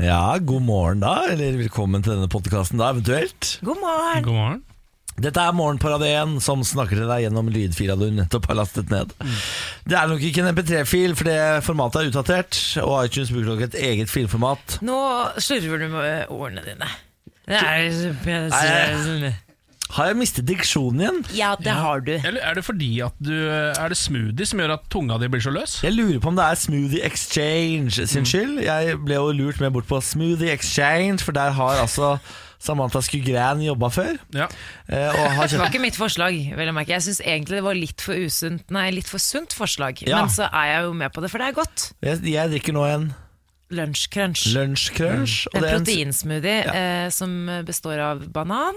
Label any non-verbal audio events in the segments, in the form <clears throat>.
Ja, god morgen da, eller velkommen til denne podkasten da, eventuelt. God morgen. God morgen. Dette er Morgenparadien som snakker til deg gjennom lydfila du nettopp har lastet ned. Det er nok ikke en MP3-fil, for det formatet er utdatert, og iTunes bruker nok et eget filformat. Nå slurver du med ordene dine. Det er Nei. Har jeg mistet diksjonen igjen? Ja, det har du. Eller er det fordi at du Er det smoothie som gjør at tunga di blir så løs? Jeg lurer på om det er Smoothie Exchange sin skyld. Jeg ble jo lurt med bort på Smoothie Exchange, for der har altså Samantha Skugran jobba før. Ja. eh, Og har Det var ikke mitt forslag. vel å merke Jeg syns egentlig det var litt for usunt Nei, litt for sunt forslag. Ja. Men så er jeg jo med på det, for det er godt. jeg, jeg drikker nå en Lunsjcrunch. lunsjcrunch. Er en, proteinsmoothie Ja. eh, som består av banan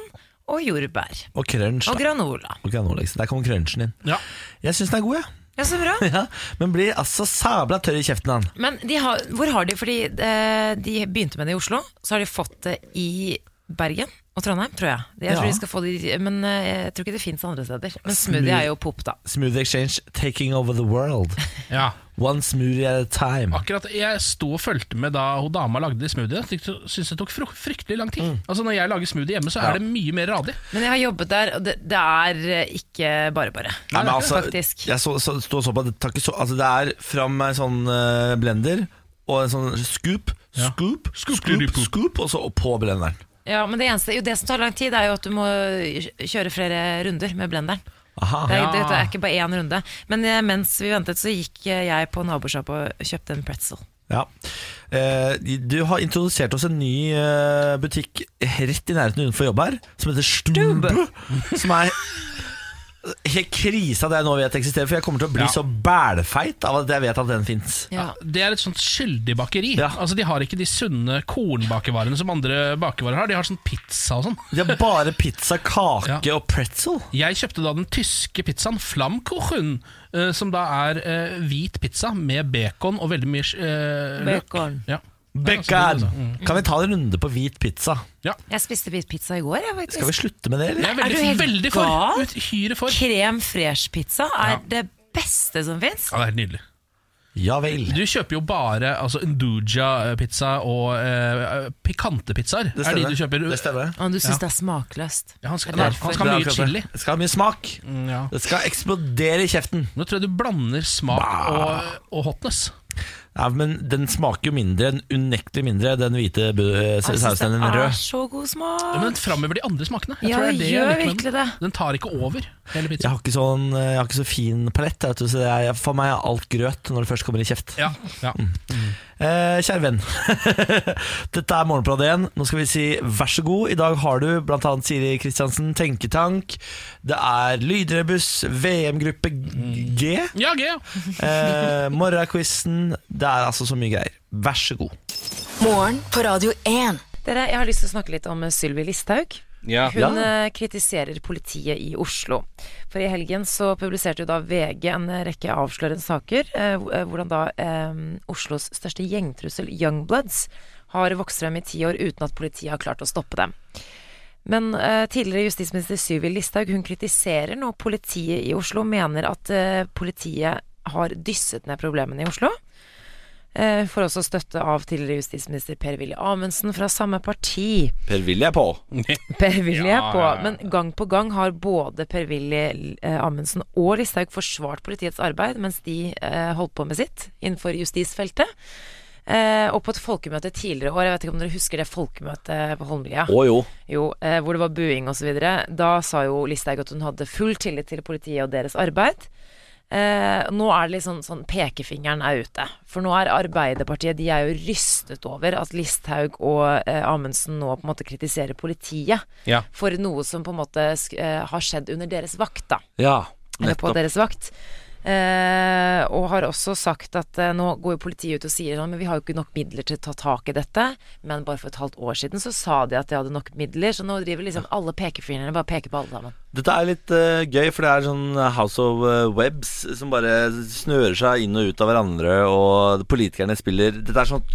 og jordbær. og crunch. Og granola. Og granola, ikke sant? Der kommer crunchen din. Ja. Jeg syns den er god, jeg. Ja, så bra. <laughs> Ja. Men blir altså sabla tørr i kjeften han. Men de har, hvor har de Fordi eh, de begynte med det i Oslo, så har de fått det i Bergen og Trondheim, tror jeg. Jeg Ja. de skal få de, Men eh, jeg tror ikke det fins andre steder. Men smoothie er jo pop, da. Smoothie Exchange taking over the world. ja. One smoothie at a time. Akkurat Jeg sto og fulgte med da hun dama lagde smoothie. Jeg syns det tok fryktelig lang tid. Altså Når jeg lager smoothie hjemme, så er Ja. det mye mer radig. Men jeg har jobbet der, og det, det er eh, ikke bare bare. Nei, men altså, Faktisk. Jeg så, så, stod og så på det, så, altså det er fram med en sånn uh, blender og en sånn scoop, Ja. scoop, Scoop, scoop, scoop. scoop, og så på blenderen. Ja, men det eneste, jo det som tar lang tid, er jo at du må kjøre flere runder med blenderen. Aha. Det er, Ja. det er ikke bare én runde. Men eh, mens vi ventet, så gikk eh, jeg på nabosjappa og kjøpte en pretzel. Ja. Eh, du har introdusert oss en ny eh, butikk rett i nærheten utenfor jobb her, som heter Stube. Som er helt krise at jeg nå vet eksisterer, for jeg kommer til å bli Ja. så bælfeit av at jeg vet at den fins. Ja. Det er et sånt skyldig bakeri. Ja. Altså De har ikke de sunne kornbakevarene som andre bakevarer har. De har sånn pizza og sånn. De har bare pizza, kake Ja. og pretzel. Jeg kjøpte da den tyske pizzaen Flammkuchen, eh, som da er eh, hvit pizza med bacon og veldig mye løk. Bacon. Ja. Bacon! altså. Kan vi ta en runde på hvit pizza? Ja. Jeg spiste hvit pizza i går, jeg, faktisk. Skal vi slutte med det, eller? Jeg er Er du veldig, helt veldig for. Uhyre for. Krem fresh-pizza er Ja. det beste som fins. Ja, det er helt nydelig. Ja vel. Du kjøper jo bare altså, Nduja-pizza og eh, pikante pizzaer. Det Er de du kjøper Det stemmer. Og du syns Ja. det er smakløst. Ja, han skal, Det er han skal ha er mye chili. Det skal ha mye smak. Mm, ja. Det skal eksplodere i kjeften. Nå tror jeg du blander smak og, og hotness. Ja, Men den smaker jo mindre, unektelig mindre, den hvite eh, Jeg synes sausen enn den det er røde. så god smak. Ja, men den framhever de andre smakene. Jeg Ja, tror det er det jeg gjør liker med den. det. Den tar ikke over hele Jeg har ikke, sånn, jeg har ikke så fin palett, vet du, så jeg, for meg er alt grøt når det først kommer i kjeft. Ja, ja. Eh, kjære venn, <laughs> dette er Morgenbladet igjen. Nå skal vi si vær så god. I dag har du bl.a. Siri Kristiansen, Tenketank. Det er Lydrebuss, VM-gruppe G. ja G, ja. <laughs> Eh, Morgenquizen. Det er altså så mye greier. Vær så god. Morgen på Radio 1. Dere, jeg har lyst til å snakke litt om Sylvi Listhaug. Ja. Hun Ja. eh, kritiserer politiet i Oslo. For i helgen så publiserte jo da VG en rekke avslørende saker, eh, eh, hvordan da eh, Oslos største gjengtrussel, Youngbloods, har vokst frem i ti år uten at politiet har klart å stoppe dem. Men eh, tidligere justisminister Syvi Listhaug hun kritiserer nå politiet i Oslo, mener at eh, politiet har dysset ned problemene i Oslo. Eh, får også støtte av tidligere justisminister Per-Willy Amundsen fra samme parti. Per-Willy er på. <laughs> Per-Willy er på, men gang på gang har både Per-Willy eh, Amundsen og Listhaug forsvart politiets arbeid mens de eh, holdt på med sitt innenfor justisfeltet. Eh, og på et folkemøte tidligere i år, jeg vet ikke om dere husker det folkemøtet på Holmlia? Å jo. Jo, eh, hvor det var buing osv. Da sa jo Listhaug at hun hadde full tillit til politiet og deres arbeid. Eh, nå er det litt sånn, pekefingeren er ute. For nå er Arbeiderpartiet De er jo rystet over at Listhaug og eh, Amundsen nå på en måte kritiserer politiet Ja. for noe som på en måte eh, har skjedd under deres vakt, da. Ja, Eller på deres vakt. Eh, og har også sagt at eh, nå går jo politiet ut og sier sånn, men vi har jo ikke nok midler til å ta tak i dette. Men bare for et halvt år siden så sa de at de hadde nok midler, så nå driver liksom alle pekefingrene bare peker på alle sammen. Dette er litt uh, gøy, for det er sånn House of eh, Webs som bare snører seg inn og ut av hverandre, og politikerne spiller Dette er sånn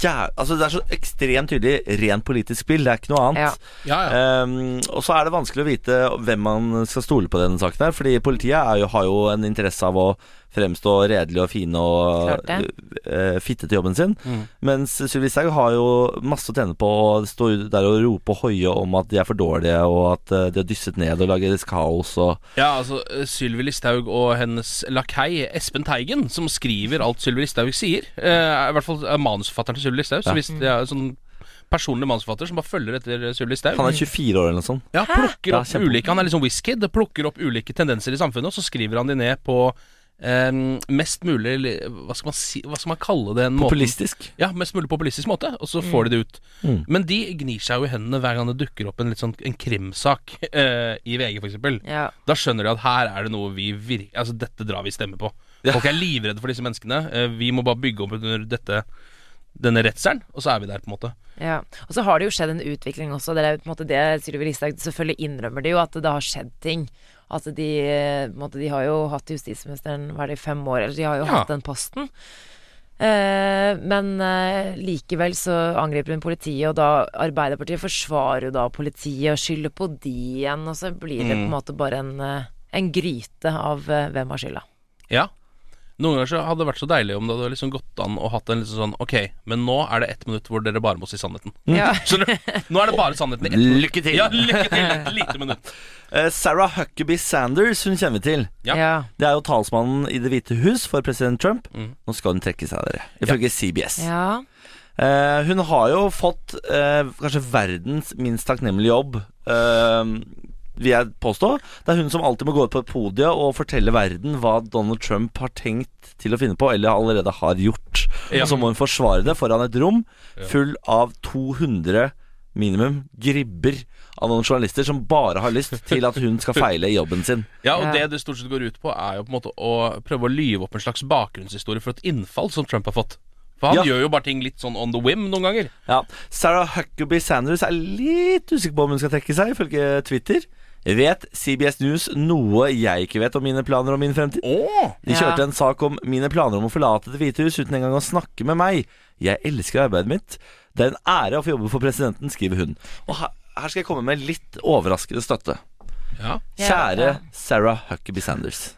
ja, altså Det er så ekstremt tydelig rent politisk spill. Det er ikke noe annet. Ja, ja. um, og så er det vanskelig å vite hvem man skal stole på i denne saken her, fordi politiet er jo, har jo en interesse av å fremstå redelige og fine og uh, fitte til jobben sin. Mm. Mens Sylvi Listhaug har jo masse å tjene på å stå der og rope og hoie om at de er for dårlige, og at eh, de har dysset ned og lager kaos og Ja, altså eh, Sylvi Listhaug og hennes lakei Espen Teigen, som skriver alt Sylvi Listhaug sier, eh, er i hvert fall er manusforfatteren til Sylvi Listhaug. Så Ja. hvis det er sånn personlig manusforfatter som bare følger etter Sylvi Listhaug Han er 24 år eller noe sånt. Ja, plukker Hæ? opp ja, ulike Han er liksom whisky. Plukker opp ulike tendenser i samfunnet, og så skriver han de ned på eh, mest mulig Hva skal man si Hva skal man kalle det? En populistisk? Populistisk. Ja, mest mulig populistisk måte, og så får de det ut. Mm. Men de gnir seg jo i hendene hver gang det dukker opp en litt sånn En krimsak uh, <laughs> i VG, for eksempel. Ja. Da skjønner de at her er det noe vi virker Altså, dette drar vi stemme på. Ja. Folk er livredde for disse menneskene. Uh, vi må bare bygge opp under dette denne redselen, og så er vi der, på en måte. Ja, og så har det jo skjedd en utvikling også. Det er på en måte det Sylvi Listhaug Selvfølgelig innrømmer de jo at det har skjedd ting. At de, eh, måte, de har jo hatt justisministeren hva er det, i fem år, eller de har jo Ja. hatt den posten. Eh, men eh, likevel så angriper hun politiet, og da Arbeiderpartiet forsvarer jo da politiet og skylder på de igjen, og så blir det på en måte bare en, eh, en gryte av eh, hvem har skylda. Ja. Noen ganger så hadde det vært så deilig om det hadde liksom gått an å hatt en liksom sånn Ok, men nå er det ett minutt hvor dere bare må si sannheten. Ja. <laughs> Skjønner du? Nå er det bare sannheten i ett minutt. Lykke til! Ja, lykke til! Et lite minutt. <laughs> Eh, Sarah Huckabee Sanders hun kjenner vi til. Ja. Ja. Det er jo talsmannen i Det hvite hus for president Trump. Mm. Nå skal hun trekke seg, dere. Ifølge CBS. ja. Eh, hun har jo fått eh, kanskje verdens minst takknemlige jobb, eh, vil jeg påstå. Det er hun som alltid må gå ut på et podium og fortelle verden hva Donald Trump har tenkt til å finne på, eller allerede har gjort. Ja. Og så må hun forsvare det foran et rom full av 200 minimum gribber av noen journalister som bare har lyst til at hun skal feile i jobben sin. <laughs> Ja, og det det stort sett går ut på, er jo på en måte å prøve å lyve opp en slags bakgrunnshistorie for et innfall som Trump har fått. For han Ja. gjør jo bare ting litt sånn on the whim noen ganger. Ja, Sarah Huckabee Sanders er litt usikker på om hun skal trekke seg, ifølge Twitter. Vet CBS News noe jeg ikke vet om mine planer om min fremtid? De kjørte en sak om mine planer om å forlate Det hvite hus uten engang å snakke med meg. Jeg elsker arbeidet mitt. Det er en ære å få jobbe for presidenten, skriver hun. Og her, her skal jeg komme med litt overraskende støtte. Ja. Kjære. Sarah Huckabee Sanders.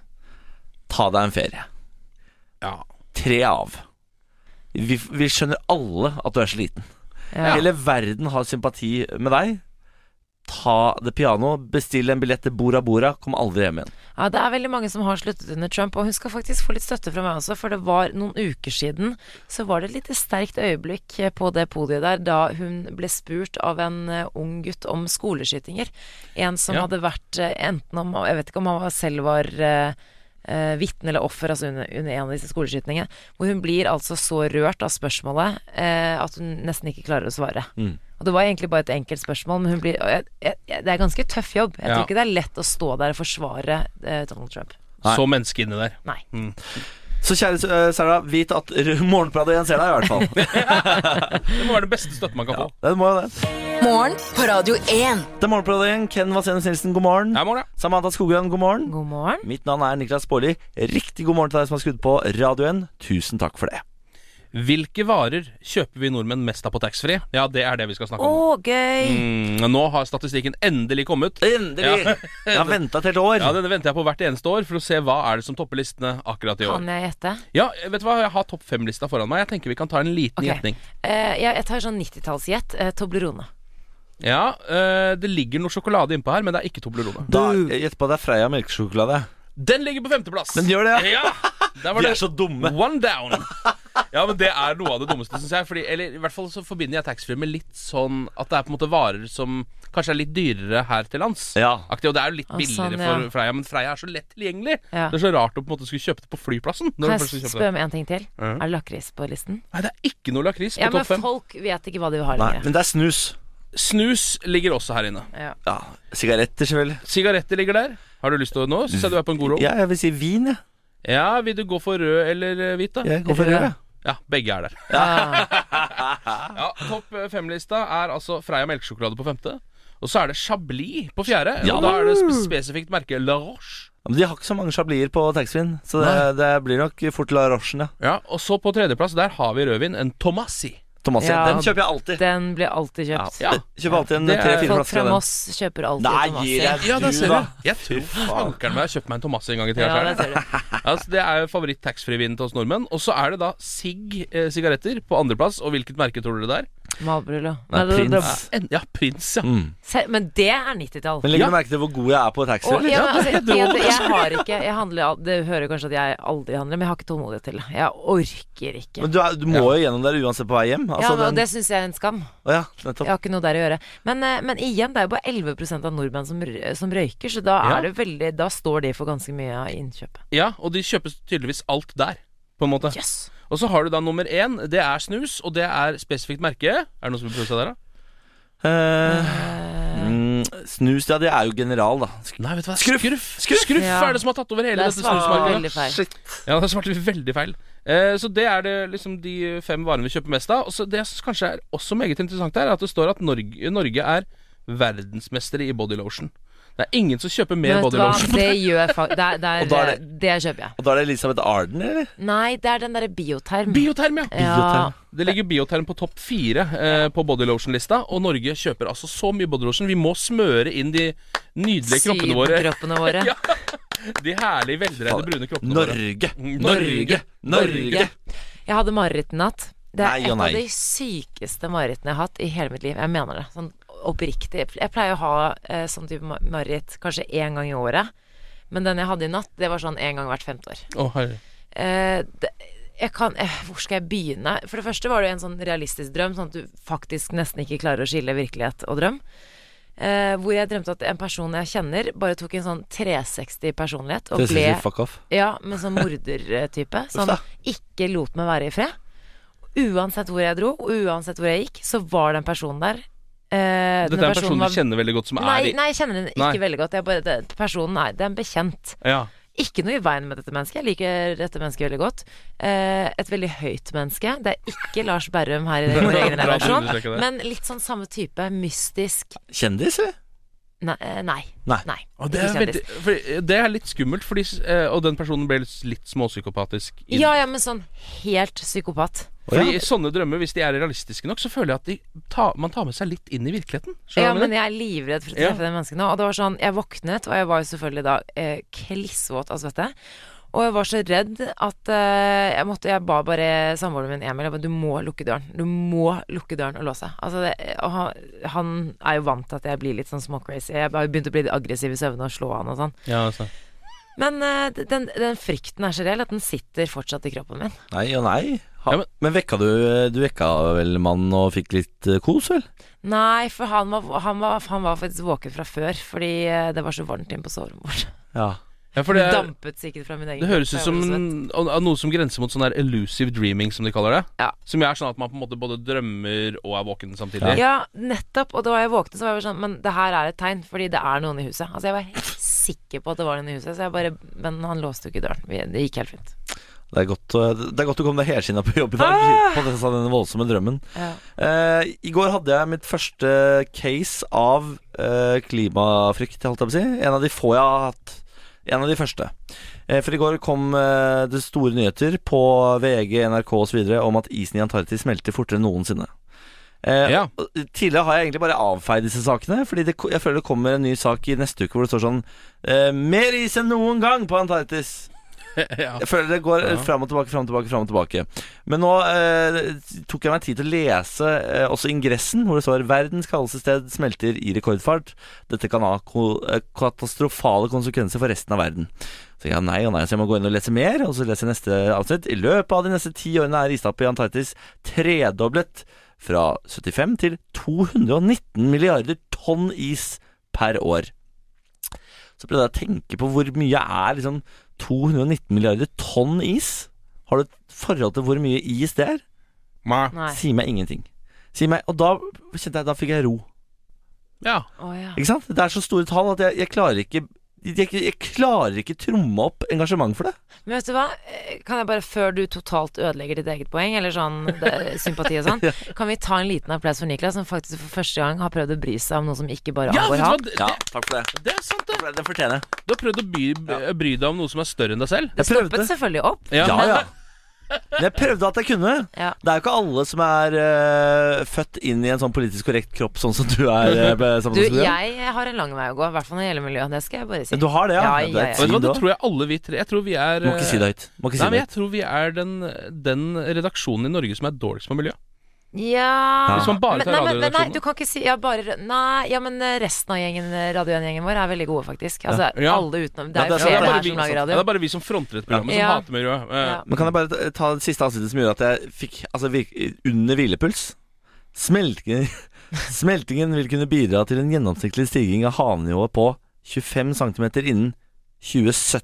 Ta deg en ferie. ja. Tre av. Vi, vi skjønner alle at du er sliten. Ja. Hele verden har sympati med deg. Ta det piano, bestille en billett til Bora Bora, kom aldri hjem igjen. Ja, det er veldig mange som har sluttet under Trump, og hun skal faktisk få litt støtte fra meg også, for det var noen uker siden så var det et lite sterkt øyeblikk eh, på det podiet der da hun ble spurt av en eh, ung gutt om skoleskytinger. En som Ja. hadde vært eh, enten om Jeg vet ikke om han selv var uh, vitne eller offer altså under, under en av disse skoleskytingene. Hvor hun blir altså så rørt av spørsmålet eh, at hun nesten ikke klarer å svare. Mm. Og det var egentlig bare et enkelt spørsmål, men hun blir jeg, jeg, Det er ganske tøff jobb. Jeg Ja. tror ikke det er lett å stå der og forsvare eh, Donald Trump. Nei. Så menneske inni der. Nei. Så kjære uh, Sarah, vit at Morgenpratet igjen ser deg, i hvert fall. <laughs> Det må være det beste støtten man kan Ja, få. det må jo det. Morgen på Radio 1. Det er Morgenpratet igjen. Ken Vasenus Nilsen, god morgen. Ja, morgen, ja. Samantha Skogran, god morgen. God morgen. Mitt navn er Niklas Baarli. Riktig god morgen til deg som har skrudd på Radio 1. Tusen takk for det. Hvilke varer kjøper vi nordmenn mest av på taxfree? Ja, det er det vi skal snakke Å, Åh, gøy! Mm, nå har statistikken endelig kommet. Endelig! Ja. <laughs> Jeg har venta et helt år. Ja, Denne venter jeg på hvert eneste år for å se hva er det som topper listene akkurat i år. Kan jeg gjette? Ja, vet du hva? Jeg har topp fem-lista foran meg. Jeg tenker vi kan ta en liten okay. gjetning. Uh, jeg, jeg tar sånn 90-tallsgjett. Uh, Toblerone. Ja, uh, det ligger noe sjokolade innpå her, men det er ikke Toblerone. Da, jeg gjetter på det er Freia melkesjokolade. Den ligger på femteplass! Den gjør det, ja? Der var <laughs> Vi det er så dumme. One down. Ja, men det er noe av det dummeste, syns jeg. Fordi, eller i hvert fall så forbinder jeg taxfree med litt sånn at det er på en måte varer som kanskje er litt dyrere her til lands. Ja. Aktig, og det er jo litt Å, billigere sånn, ja. for Freia, men Freia er så lett tilgjengelig. Ja. Det er så rart å på en måte skulle kjøpe det på flyplassen. Når Kan du jeg spørre om en ting til? Mm. Er det lakris på listen? Nei, det er ikke noe lakris på Ja, men topp fem. folk vet ikke hva de vil ha Nei, lenger. men det er snus. Snus ligger også her inne. Ja. Ja, Sigaretter, selvfølgelig. Sigaretter ligger der. Har du lyst til å nå? Syns jeg du er på en god roll. Ja, jeg vil si vin, jeg. Ja, vil du gå for rød eller eh, hvit, da? Jeg går for rød. jeg. Ja, begge er der. <laughs> Ja, Topp fem-lista er altså Freia melkesjokolade på femte. Og så er det Chablis på fjerde. Ja. Og da er det spesifikt merket La Roche. Men de har ikke så mange chablis på taxfree-en, så det, det blir nok fort La Rochen, ja. Ja, Og så på tredjeplass, der har vi rødvin. En Tomassi. Thomas, Ja. Den kjøper jeg alltid. den blir alltid kjøpt. Ja. Kjøper alltid en tre-fire Folk flasker fra av den. Moss kjøper alltid Nei, jeg Ja, der du, ser da. Jeg tror fankeren meg har kjøpt meg en Tomassi en gang i tida. Ja, det ser du. Altså, det er jo favoritt-taxfree-vinen til oss nordmenn. Og så er det da Sigg eh, sigaretter på andreplass. Og hvilket merke tror dere det er? Malbrullo. Nei, Nei, det- det- Prins. Ja, Prins, ja. Mm. Se- Men det er 90-tall. Men legger Ja. du merke til hvor god jeg er på taxi? Ja, altså, jeg, jeg, jeg har ikke jeg handler, Det hører kanskje at jeg aldri handler, men jeg har ikke tålmodighet til det. Jeg orker ikke. Men du, er, du må jo gjennom der uansett på vei hjem. Ja, Altså, men, og den, det syns jeg er en skam. Oh, ja. Jeg har ikke noe der å gjøre. Men, eh, men igjen, det er jo bare 11% av nordmenn som, som røyker, så da, Ja. er det veldig, da står de for ganske mye av innkjøpet. Ja, og de kjøpes tydeligvis alt der, på en måte. Yes. Og så har du da nummer én. Det er snus, og det er spesifikt merke. Er det noen som vil prøve seg der, da? Eh, mm, snus, ja, det er jo general, da. Sk- Nei, vet du hva? Skruff. Skruff, Skruff. Skruff Ja. er det som har tatt over hele Det dette snusmarkedet. Ja, det svarte vi veldig feil. Eh, så det er det liksom de fem varene vi kjøper mest av. Og så det som kanskje er også meget interessant her, er at det står at Norge, Norge er verdensmestere i bodylotion. Det er ingen som kjøper mer body bodylotion. det gjør jeg faktisk <laughs> det, er- det, er er- det kjøper jeg. Og da er det Elisabeth Arden, eller? Nei, det er den derre bioterm. Bioterm, ja. ja. Det ligger Bioterm på topp fire eh, på bodylotion-lista, og Norge kjøper altså så mye body lotion. Vi må smøre inn de nydelige kroppene våre. Sydkroppene våre. <laughs> Ja. De herlige, veldreide brune kroppene våre. Norge! Mm, Norge! Norge! Jeg hadde mareritt i natt. Det er Nei et nei. av de sykeste marerittene jeg har hatt i hele mitt liv. Jeg mener det. Sånn oppriktig. Jeg pleier å ha eh, sånn type marit mareritt kanskje én gang i året. Men den jeg hadde i natt, det var sånn én gang hvert femte år. Oh. Eh, det, jeg kan, eh, hvor skal jeg begynne? For det første var det en sånn realistisk drøm, sånn at du faktisk nesten ikke klarer å skille virkelighet og drøm. Eh, hvor jeg drømte at en person jeg kjenner, bare tok en sånn 360 personlighet og ble fuck off. ja, men sånn mordertype. <laughs> Som da. ikke lot meg være i fred. Uansett hvor jeg dro, og uansett hvor jeg gikk, så var den personen der. Eh, Dette er en person var- du kjenner veldig godt, som Nei, er i nei, jeg kjenner den ikke Nei. veldig godt. Jeg bare, det, personen er, det er en bekjent. Ja. Ikke noe i veien med dette mennesket. Jeg liker dette mennesket veldig godt. Eh, et veldig høyt menneske. Det er ikke Lars Berrum her i <laughs> vår egen redaksjon. Men litt sånn samme type. Mystisk. Kjendis, eller? Nei. eh, Nei. Nei. Og det, er veldig, kjendis. det er litt skummelt, fordi, eh, og den personen ble litt, småpsykopatisk. Ja, ja, men sånn helt psykopat. Fordi sånne drømmer, hvis de er realistiske nok, så føler jeg at de ta, man tar med seg litt inn i virkeligheten. Ja, men jeg jeg er livredd for å Ja. treffe det mennesket nå. Og det var sånn, jeg våknet, og jeg var jo selvfølgelig da eh, klissvåt av svette. Og jeg var så redd at uh, jeg måtte Jeg ba bare samboeren min Emil jeg ba, Du må lukke døren. Du må lukke døren og låse. Altså, det, og han, han er jo vant til at jeg blir litt sånn småcrazy. Jeg har jo begynt å bli aggressiv i søvne og slå han og sånn. Ja, altså. Men uh, den, den frykten er så reell at den sitter fortsatt i kroppen min. Nei og nei. Ha, Ja, men, men- vekka du Du vekka vel mannen og fikk litt uh, kos, vel? Nei, for han var, han var, han var faktisk våken fra før, fordi det var så varmt inne på soverommet vårt. Ja. Ja, for det, er- dampet sikkert fra min egen det høres ut som noe som grenser mot sånn der elusive dreaming, som de kaller det. Ja. Som er sånn at man på en måte både drømmer og er våken samtidig. Ja, nettopp. Og da jeg våknet, så var jeg sånn Men det her er et tegn, fordi det er noen i huset. Altså, jeg var helt sikker på at det var noen i huset, så jeg bare Men han låste jo ikke døren. Det gikk helt fint. Det er godt, eh, det er godt du kom deg helskinna på jobb i dag. Ah! På denne, denne voldsomme drømmen. Ja. Eh, I går hadde jeg mitt første case av eh, klimafrykt, holdt jeg på å si. En av de få jeg har hatt. En av de første. Eh, for i går kom eh, det store nyheter på VG, NRK osv. om at isen i Antarktis smelter fortere enn noensinne. Eh, Ja. Tidligere har jeg egentlig bare avfeid disse sakene, Fordi det, jeg føler det kommer en ny sak i neste uke hvor det står sånn Mer is enn noen gang på Antarktis. <laughs> ja. Jeg føler det går Ja. fram og tilbake, fram og tilbake, fram og tilbake. Men nå eh, tok jeg meg tid til å lese eh, også ingressen, hvor det står 'Verdens kaldeste sted smelter i rekordfart'. Dette kan ha ko eh, katastrofale konsekvenser for resten av verden. Så jeg nei og nei, så jeg må gå inn og lese mer, og så leser jeg neste avsnitt. I løpet av de neste ti årene er istappet i Antarktis tredoblet fra 75 til 219 milliarder tonn is per år. Så prøvde jeg å tenke på hvor mye er liksom 219 milliarder tonn is. Har du et forhold til hvor mye is det er? Nei. Si meg ingenting. Si meg, Og da kjente jeg, da fikk jeg ro. ja. Å ja. Ikke sant? Det er så store tall at jeg, jeg klarer ikke jeg, jeg klarer ikke tromme opp engasjement for det. Men vet du hva? Eh, Kan jeg bare, før du totalt ødelegger ditt eget poeng, eller sånn det, <laughs> sympati og sånn, kan vi ta en liten applaus for Niklas, som faktisk for første gang har prøvd å bry seg om noe som ikke bare angår ja, ham? Ja, takk for det. det er sant, det. Den fortjener jeg. Du har prøvd å by, bry deg om noe som er større enn deg selv. Jeg Stoppet selvfølgelig opp. Ja. Ja, ja. Men jeg prøvde at jeg kunne. Ja. Det er jo ikke alle som er uh, født inn i en sånn politisk korrekt kropp, sånn som du er. <laughs> Uh, Du, jeg har en lang vei å gå, i hvert fall når det gjelder miljøet. Det skal jeg bare si. Du har det, ja? Ja, ja, ja. Vet du hva, det tror jeg alle vi tre Jeg tror vi er Må ikke si det høyt. Si Nei, men jeg tror vi er den, den redaksjonen i Norge som er dårligst på miljø. Ja Hvis man bare men, tar nei, men, men nei, radioredaksjonen. du kan ikke si ja, bare, Nei, ja, men eh, resten av gjengen radiogjengen vår er veldig gode, faktisk. Altså, Ja. alle utenom Det er jo er flere er her vi, som lager ja, det er bare vi som fronter et program som Ja. hater miljø. Eh, Ja. Men kan jeg bare ta- ta det siste avsnittet som gjorde at jeg fikk Altså under hvilepuls? Smeltingen, <laughs> smeltingen vil kunne bidra til en gjennomsnittlig stigning av havnivået på 25 cm innen 2070.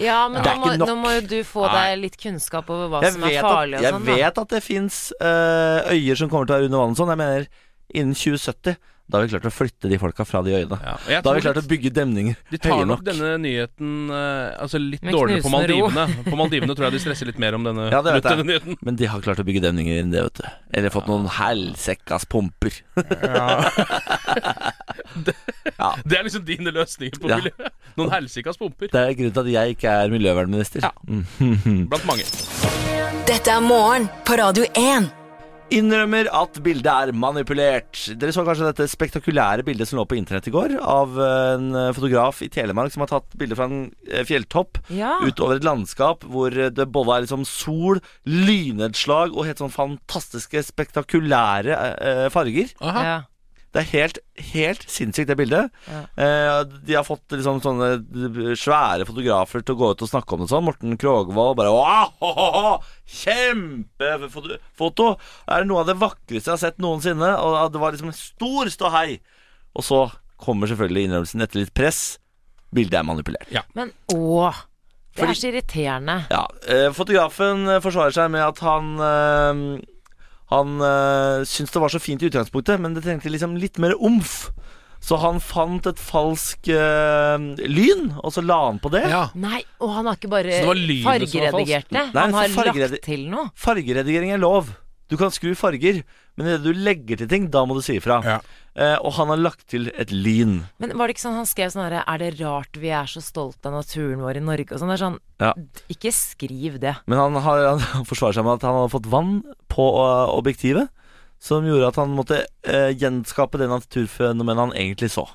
Ja, men nå må, nå må jo du få deg litt kunnskap over hva Jeg som er at, farlig og jeg sånn. vet at det fins øyer som kommer til å være under vann og sånn. Jeg mener innen 2070. Da har vi klart å flytte de folka fra de øyene. ja. Da har vi klart å bygge demninger De tar nok denne nyheten eh, Altså litt Med dårligere på knusende ro. Maldivene. På Maldivene tror jeg de stresser litt mer om denne, <laughs> Ja, det vet jeg. denne nyheten. Men de har klart å bygge demninger enn det, vet du. Eller fått noen helsekkas pumper. <laughs> Det er liksom dine løsninger på Ja. miljøet. Noen helsikas pumper. Det er grunnen til at jeg ikke er miljøvernminister. Ja. Mm. <laughs> Blant mange. Dette er morgen på Radio 1. Innrømmer at bildet er manipulert. Dere så kanskje dette spektakulære bildet som lå på internett i går, av en eh, fotograf i Telemark som har tatt bilde fra en eh, fjelltopp Ja. utover et landskap hvor det både er liksom sol, lynnedslag og helt sånn fantastiske, spektakulære eh, farger. Aha. Ja. Det er helt, helt sinnssykt, det bildet. Ja. Eh, de har fått liksom sånne svære fotografer til å gå ut og snakke om det sånn. Morten Krogvold bare wow, ho, Kjempefoto! Det er noe av det vakreste jeg har sett noensinne. Og det var liksom en stor ståhei. Og så kommer selvfølgelig innrømmelsen etter litt press. Bildet er manipulert. Men å, det Fordi- er så irriterende. Ja, eh, Fotografen forsvarer seg med at han eh, Han øh, syntes det var så fint i utgangspunktet, men det trengte liksom litt mer omf. Så han fant et falsk øh, lyn, og så la han på det. Ja. Nei, og han har ikke bare Så det var lynet som var fargeredigert det. Nei, Han har fargeredi- lagt til noe. Fargeredigering er lov. Du kan skru farger, men idet du legger til ting, da må du si ifra. Ja. Eh, og han har lagt til et lyn. Men var det ikke sånn han skrev sånn herre Er det rart vi er så stolte av naturen vår i Norge? Og sånn. Det er sånn Ja. Ikke skriv det. Men han, har, han <laughs> forsvarer seg med at han har fått vann på eh, objektivet. Som gjorde at han måtte eh, gjenskape det naturfenomenet han egentlig så.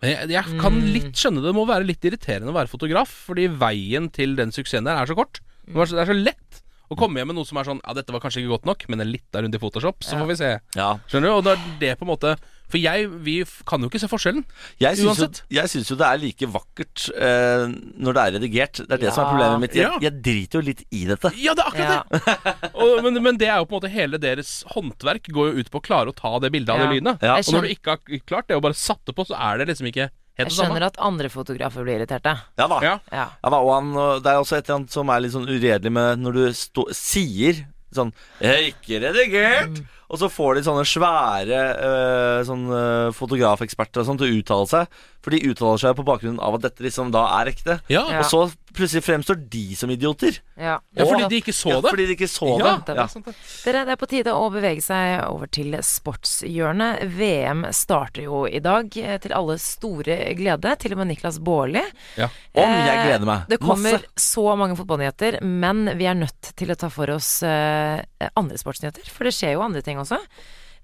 Men jeg, jeg kan litt skjønne det må være litt irriterende å være fotograf, fordi veien til den suksessen der er så kort. Det er så- det er så lett å komme hjem med noe som er sånn Ja, dette var kanskje ikke godt nok, men en litt der rundt i Photoshop, så får vi se. Ja, Skjønner du? Og da er det på en måte For jeg, vi kan jo ikke se forskjellen. Jeg syns, jo, jeg syns jo det er like vakkert uh, når det er redigert. Det er det som er problemet mitt. Jeg, jeg driter jo litt i dette. Ja, det er akkurat Ja. det! <laughs> Og, men, men det er jo på en måte hele deres håndverk går jo ut på å klare å ta det bildet av Ja. det lynet. Ja. Og når du ikke har klart det og bare satt det på, så er det liksom ikke helt jeg det samme. skjønner at andre fotografer blir irriterte. Ja da. Ja. Ja. Ja, da, og han, det er også et eller annet som er litt sånn uredelig med når du stå, sier sånn 'Jeg er ikke redigert', og så får de sånne svære øh, sånn, øh, fotografeksperter og sånn til å uttale seg. For de uttaler seg på bakgrunn av at dette liksom da er ekte. Ja. Ja. Og så plutselig fremstår de som idioter. Ja. ja, fordi de ikke så Ja, det. fordi de ikke så Ja, det. det Ja. er sant det. Dere, det er på tide å bevege seg over til sportshjørnet. VM starter jo i dag, eh, til alle store glede. Til og med Niklas Baarli. Ja. Om jeg Eh, gleder meg. Det kommer Masse. så mange fotballnyheter, men vi er nødt til å ta for oss eh, andre sportsnyheter. For det skjer jo andre ting også.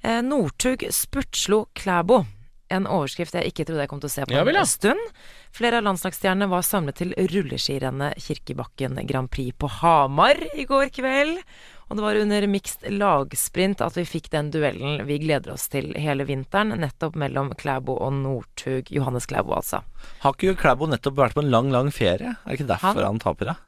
Eh, Northug spurtslo Klæbo. En overskrift jeg ikke trodde jeg kom til å se på Ja vel, ja. en stund. Flere av landslagsstjernene var samlet til rulleskirennet Kirkebakken Grand Prix på Hamar i går kveld. Og det var under mixed lagsprint at vi fikk den duellen vi gleder oss til hele vinteren, nettopp mellom Klæbo og Northug. Johannes Klæbo, altså. Har ikke Klæbo nettopp vært på en lang, lang ferie? Er det ikke derfor Han? han, taper, da?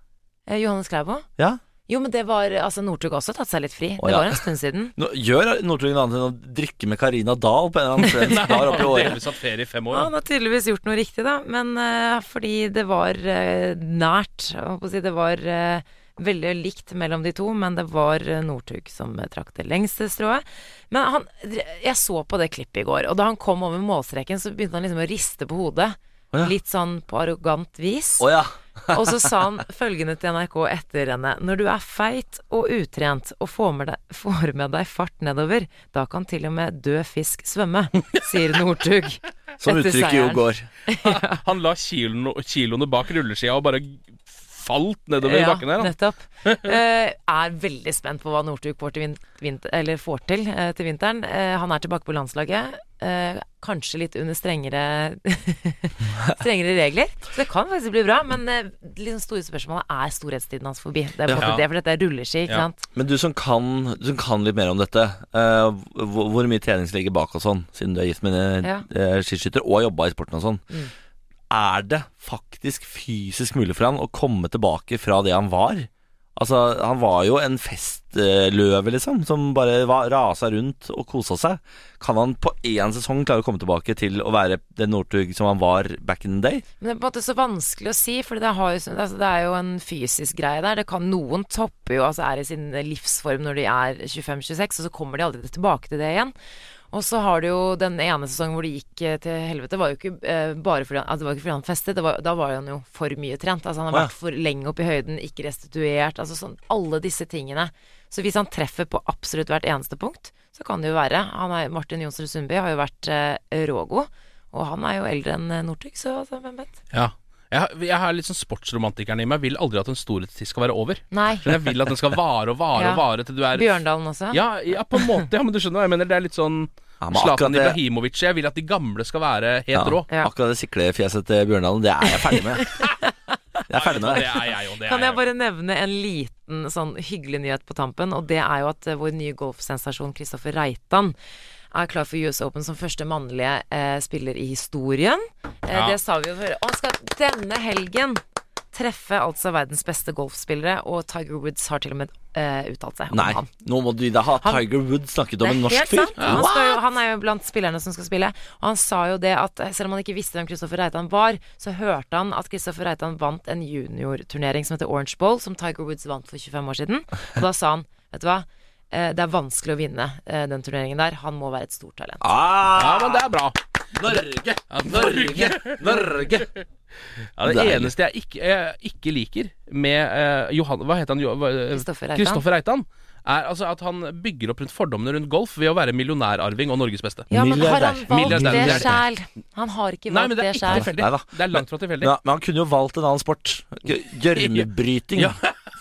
Eh, Johannes Klæbo? Ja. Jo, men det var Altså, Northug har også tatt seg litt fri. Å, det ja. var en stund siden. Nå, gjør Northug noe annet enn å drikke med Karina Dahl på en eller annen <laughs> svensk bar oppi året? Delvis hatt ferie i fem år. Ja, han har tydeligvis gjort noe riktig, da. Men uh, fordi det var uh, nært. Jeg holdt på å si det var uh, veldig likt mellom de to, men det var Northug som trakk det lengste strået. Men han Jeg så på det klippet i går, og da han kom over målstreken, så begynte han liksom å riste på hodet. ja. litt sånn på arrogant vis. Å ja. <laughs> Og så sa han følgende til NRK etter henne. Når du er feit og utrent og får med, deg, får med deg fart nedover, da kan til og med død fisk svømme, sier Northug. Som uttrykket jo går. <laughs> går. Han la kiloene, kiloene bak rulleskia og bare falt nedover ja, bakken. Ja, nettopp. Eh, er veldig spent på hva Northug får til, vin vinter, eller får til eh, til vinteren. Eh, han er tilbake på landslaget. Eh, kanskje litt under strengere <laughs> strengere regler. Så det kan faktisk bli bra. Men eh, liksom store spørsmålet er storhetstiden hans forbi. Det er på Ja. det, for dette er rulleski, ikke Ja. sant. Men du som kan, du som kan litt mer om dette, eh, hvor, hvor mye trening ligger bak og sånn, siden du er gift med en Ja. skiskytter og har jobba i sporten og sånn, Mm. Er det faktisk fysisk mulig for han å komme tilbake fra det han var? Altså, han var jo en festløve, liksom, som bare rasa rundt og kosa seg. Kan han på én sesong klare å komme tilbake til å være den Northug som han var back in the day? Men det er på en måte så vanskelig å si, for det, altså, det er jo en fysisk greie der. Det kan Noen topper jo, altså er i sin livsform når de er 25-26, og så kommer de aldri tilbake til det igjen. Og så har du jo den ene sesongen hvor det gikk eh, til helvete, var jo ikke eh, bare fordi han, altså, det var ikke fordi han festet, det var, da var han jo for mye trent. Altså han har vært for lenge oppe i høyden, ikke restituert, altså sånn alle disse tingene. Så hvis han treffer på absolutt hvert eneste punkt, så kan det jo være. Han er, Martin Jonsrud Sundby har jo vært eh, rågod, og han er jo eldre enn eh, Northug, så altså, hvem vet. Ja. Jeg, har- jeg har litt sånn sportsromantikeren i meg. Vil aldri at en storhetstid skal være over. Nei. Men jeg vil at den skal vare og vare <laughs> Ja. og vare til du er Bjørndalen også? ja, ja, på en måte. Ja, men du skjønner hva jeg mener. Det er litt sånn Ja, Zlatan Ibrahimovic. Jeg vil at de gamle skal være helt Ja, rå. Ja. Akkurat det siklefjeset til Bjørndalen, det er jeg ferdig med. <laughs> Jeg er ferdig med Det er jeg. Det Kan jeg bare nevne en liten sånn hyggelig nyhet på tampen, og det er jo at eh, vår nye golfsensasjon Kristoffer Reitan er klar for US Open som første mannlige eh, spiller i historien. Eh, Ja. Det sa vi jo før. Og han skal denne helgen treffe altså verdens beste golfspillere, og Tiger Woods har til og med uh, uttalt seg om Nei, han. nå må du da ha Han- Tiger Woods snakket om en norsk fyr. Ja. Han, jo, han er jo blant spillerne som skal spille. Og han sa jo det at eh, selv om han ikke visste hvem Kristoffer Reitan var, så hørte han at Kristoffer Reitan vant en juniorturnering som heter Orange Bowl, som Tiger Woods vant for 25 år siden. Og da sa han, vet du hva, det er vanskelig å vinne eh, den turneringen der. Han må være et stort talent. Ah, Ja, men det er bra. Norge! Norge! Norge! <laughs> Ja, det Deilig. eneste jeg ikke, jeg ikke liker med uh, Johan Hva heter han? Eh, Kristoffer Reitan. Er altså at han bygger opp rundt fordommene rundt golf ved å være millionærarving og Norges beste. Ja, men har han valgt det sjæl? Han har ikke Nei, valgt men det er sjæl. Det er langt fra tilfeldig. Ja, men han kunne jo valgt en annen sport. Gjø- Gjørmebryting, Ja.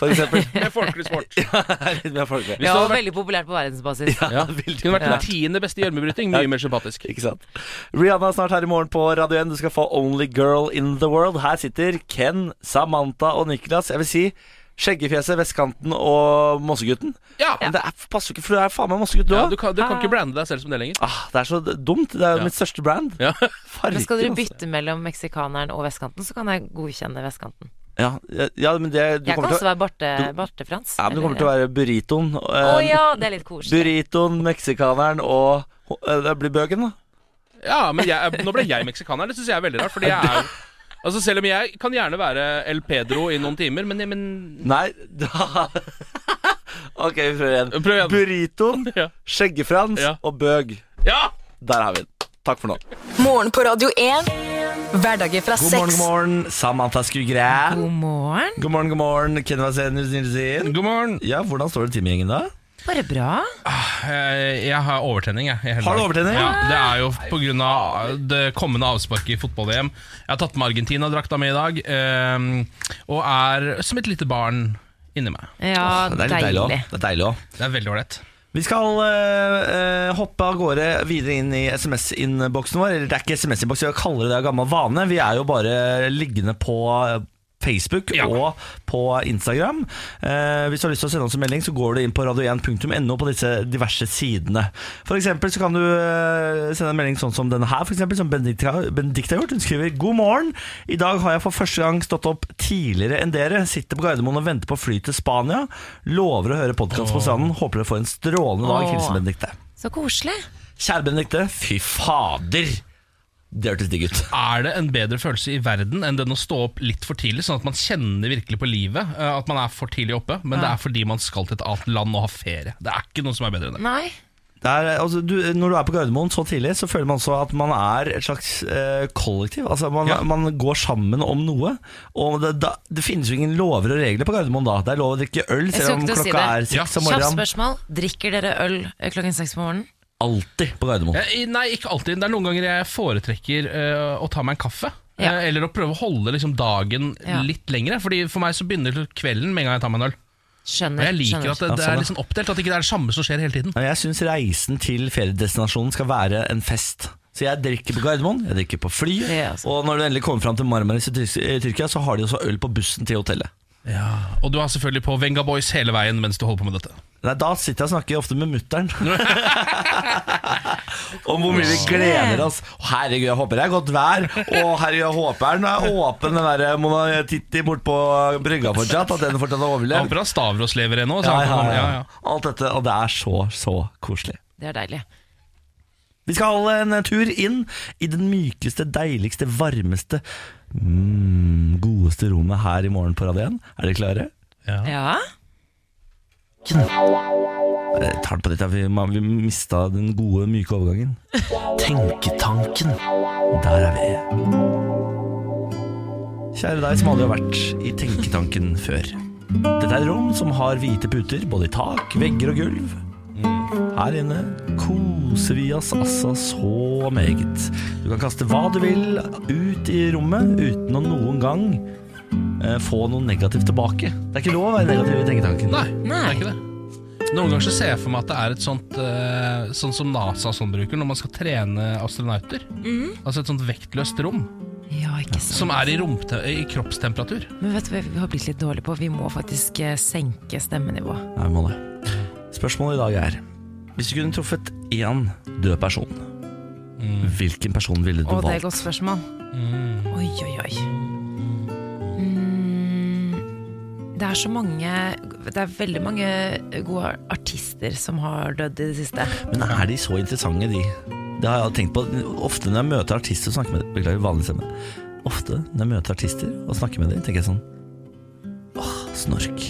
For eksempel. <laughs> Med folkelig sport. <laughs> Litt mer folkelig. Hvis Ja, og vært, veldig populært på verdensbasis. ja, veldig kunne vært den tiende beste gjørmebryting. Mye mer sympatisk. Ikke sant? Rihanna er snart her i morgen på Radio 1. Du skal få Only Girl in the World. Her sitter Ken, Samantha og Niklas. Jeg vil si Skjeggefjeset, Vestkanten og Mossegutten. Ja, Men det er, passer ikke, for du er faen meg Mossegutt, du ja du, kan, du kan ikke brande deg selv som det lenger. ah, det er så dumt. Det er jo Ja. mitt største brand. Ja. Farken, Men skal dere bytte mellom meksikaneren og vestkanten, så kan jeg godkjenne vestkanten. Ja, ja, men det du Jeg kan også til å være Barte, du- Barte Frans. ja, men du kommer til å være burritoen. Å eh, ja, det er litt koselig. Burritoen, meksikaneren og eh, Det blir bøken, da. Ja, men jeg, nå ble jeg meksikaner. Det syns jeg er veldig rart. Fordi jeg er jo Altså Selv om jeg kan gjerne være El Pedro i noen timer, men, men Nei, da <laughs> Ok, vi prøver igjen. Prøv igjen. Burritoen, <laughs> Ja. Skjeggefrans Ja. og bøg. Ja! Der har vi den. Takk for nå. Morgen på Radio 1. Hverdager fra God morgen, seks. god morgen. Samantha Skugre. God morgen. God morgen, god morgen. Ken Vasenus Nilsen. God morgen. Ja, hvordan står det til med gjengen da? Bare bra. Eh, Jeg har overtenning, jeg. i hele Har du dag. overtenning? Ja, det er jo pga. det kommende avsparket i fotball-VM. Jeg har tatt med Argentina-drakta mi i dag, eh, og er som et lite barn inni meg. Ja, Det er litt deilig òg. Det er deilig også. Det er veldig ålreit. Vi skal eh, hoppe av gårde videre inn i SMS-innboksen vår. Eller det er ikke SMS-innboks, jeg kaller det det av gammel vane. Vi er jo bare liggende på Facebook Ja. og på Instagram. Eh, hvis du har lyst til å sende oss en melding, så går du inn på radio1.no på disse diverse sidene. For eksempel så kan du eh, sende en melding sånn som denne her, for eksempel, som Benedikte har gjort. Hun skriver God morgen. I dag har jeg for første gang stått opp tidligere enn dere. Sitter på Gardermoen og venter på fly til Spania. Lover å høre podkast på stranden. Håper dere får en strålende dag. Hilsen Benedicte. Så koselig. Kjære Benedikte, fy fader! Det hørtes digg ut. Er det en bedre følelse i verden enn den å stå opp litt for tidlig, sånn at man kjenner virkelig på livet eh, at man er for tidlig oppe, men det er fordi man skal til et annet land og ha ferie? Det er ikke noe som er bedre enn det. Nei. Det er, altså, du, når du er på Gardermoen så tidlig, så føler man også at man er et slags eh, kollektiv. Altså, man, Ja. man går sammen om noe. Og det, da, det finnes jo ingen lover og regler på Gardermoen da. Det er lov å drikke øl selv om klokka si er seks om morgenen. Kjapt spørsmål. Drikker dere øl eh, klokken seks på morgenen? Alltid på Gardermoen. Eh, Nei, ikke alltid. Det er noen ganger jeg foretrekker eh, å ta meg en kaffe. Ja. Eh, eller å prøve å holde liksom, dagen Ja. litt lengre. Fordi For meg så begynner kvelden med en gang jeg tar meg en øl. Og Skjønner. jeg liker skjønner. at det, Ja, det sånn, er ja. sånn oppdelt, at det ikke er det samme som skjer hele tiden. Jeg syns reisen til feriedestinasjonen skal være en fest. Så jeg drikker på Gardermoen, jeg drikker på flyet, Det er altså. og når du endelig kommer fram til Marmaris i Tyrkia, så har de også øl på bussen til hotellet. Og du er selvfølgelig på Venga Boys hele veien mens du holder på med dette. Nei, Da sitter jeg og snakker ofte med mutter'n. <laughs> Om hvor mye vi gleder oss. Herregud, jeg håper det er godt vær. Og herregud, jeg håper den er åpen, den der Mona Titti bort på brygga fortsatt. At den fortsatt har Jeg overlevd. håper han Stavros lever ennå. Ja, ja, ja. ja, ja. Alt dette, og det er så, så koselig. Det er deilig. Vi skal en tur inn i den mykeste, deiligste, varmeste, mm, godeste rommet her i morgen på Radio 1. Er dere klare? Ja? Jeg tar den på dette, ja. vi, vi mista den gode, myke overgangen. Tenketanken. Der er vi. Kjære deg som aldri har vært i Tenketanken før. Dette er et rom som har hvite puter, både i tak, vegger og gulv. Her inne koser vi oss altså så meget. Du kan kaste hva du vil ut i rommet uten å noen gang eh, få noe negativt tilbake. Det er ikke lov å være negativ i Tenketanken. Nei, det er ikke det. Noen ganger så ser jeg for meg at det er et sånt eh, Sånn som NASA sånn bruker når man skal trene astronauter. Altså et sånt vektløst rom Ja, ikke sant. som er i, romte i kroppstemperatur. Men vet du hva vi har blitt litt dårlige på? Vi må faktisk eh, senke stemmenivået. Nei, vi må det. Spørsmålet i dag er Hvis du kunne truffet én død person, hvilken person ville du Å, det er et godt spørsmål. Oi, oi, oi. Mm, det er så mange Det er veldig mange gode artister som har dødd i det siste. Men er de så interessante, de? Det har jeg tenkt på Ofte når jeg møter artister og snakker med dem Beklager vanlig stemme. Ofte når jeg møter artister og snakker med dem, tenker jeg sånn snork.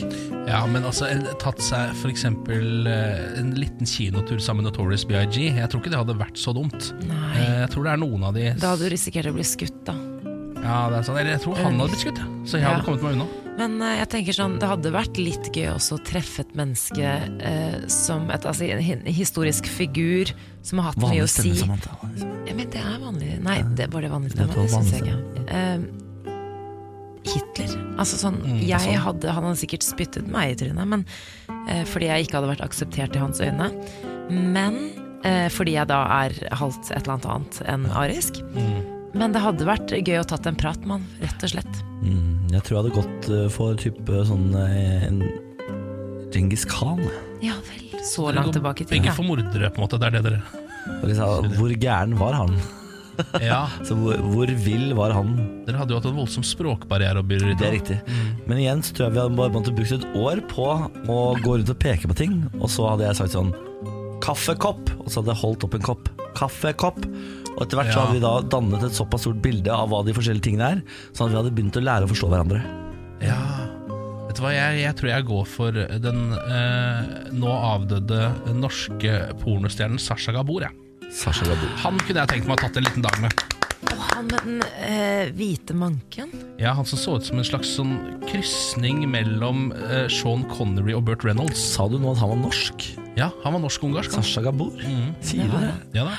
Ja, men altså en- tatt seg eksempel eh, en liten kinotur sammen med Notorious BIG. Jeg tror ikke det hadde vært så dumt. Nei. Eh, Jeg tror det er noen av de Da hadde du risikert å bli skutt, da. Ja, det er sånn. Eller jeg tror han hadde blitt skutt, ja. så jeg hadde kommet meg unna. Men uh, jeg tenker sånn, det hadde vært litt gøy også å treffe et menneske uh, som et, altså, en historisk figur som har hatt mye å si. Vanlig stemme, Samantha. Ja, men det er vanlig Nei, det var det vanlig Det stemme. Det, Det syns vanlig jeg ikke. Eh, Hitler. Altså sånn, Mm, jeg hadde, Han hadde sikkert spyttet meg i trynet, men eh, fordi jeg ikke hadde vært akseptert i hans øyne. Men eh, fordi jeg da er halvt et eller annet annet enn arisk. Mm. Men det hadde vært gøy å tatt en prat med han, rett og slett. Mm, jeg tror jeg hadde gått eh, for type sånn eh, en Djengis Khan. Ja vel. Så langt tilbake i tid, Begge ja. for mordere, på en måte. Det er det dere hvor gæren var han? <laughs> Ja, Så hvor, hvor vill var han? Dere hadde jo hatt en voldsom språkbarriere Og byrde Det er riktig. Men igjen så tror jeg vi hadde bare måttet brukt et år på å gå rundt og peke på ting, og så hadde jeg sagt sånn Kaffekopp! Og så hadde jeg holdt opp en kopp. Kaffekopp! Og etter hvert så hadde vi da dannet et såpass stort bilde av hva de forskjellige tingene er, sånn at vi hadde begynt å lære å forstå hverandre. Ja Vet du hva, jeg, jeg tror jeg går for den eh, nå avdøde norske pornostjernen Sasha Gabor. Jeg. Sasha Gabor. Han kunne jeg tenkt meg å tatt en liten dag med. Og han med den eh, hvite manken. Ja, Han som så ut som en slags sånn krysning mellom eh, Sean Connery og Burt Reynolds. Sa du nå at han var norsk? Ja, han var norsk-ungarsk. han. Sasha Gabor? Sier du det? Ja da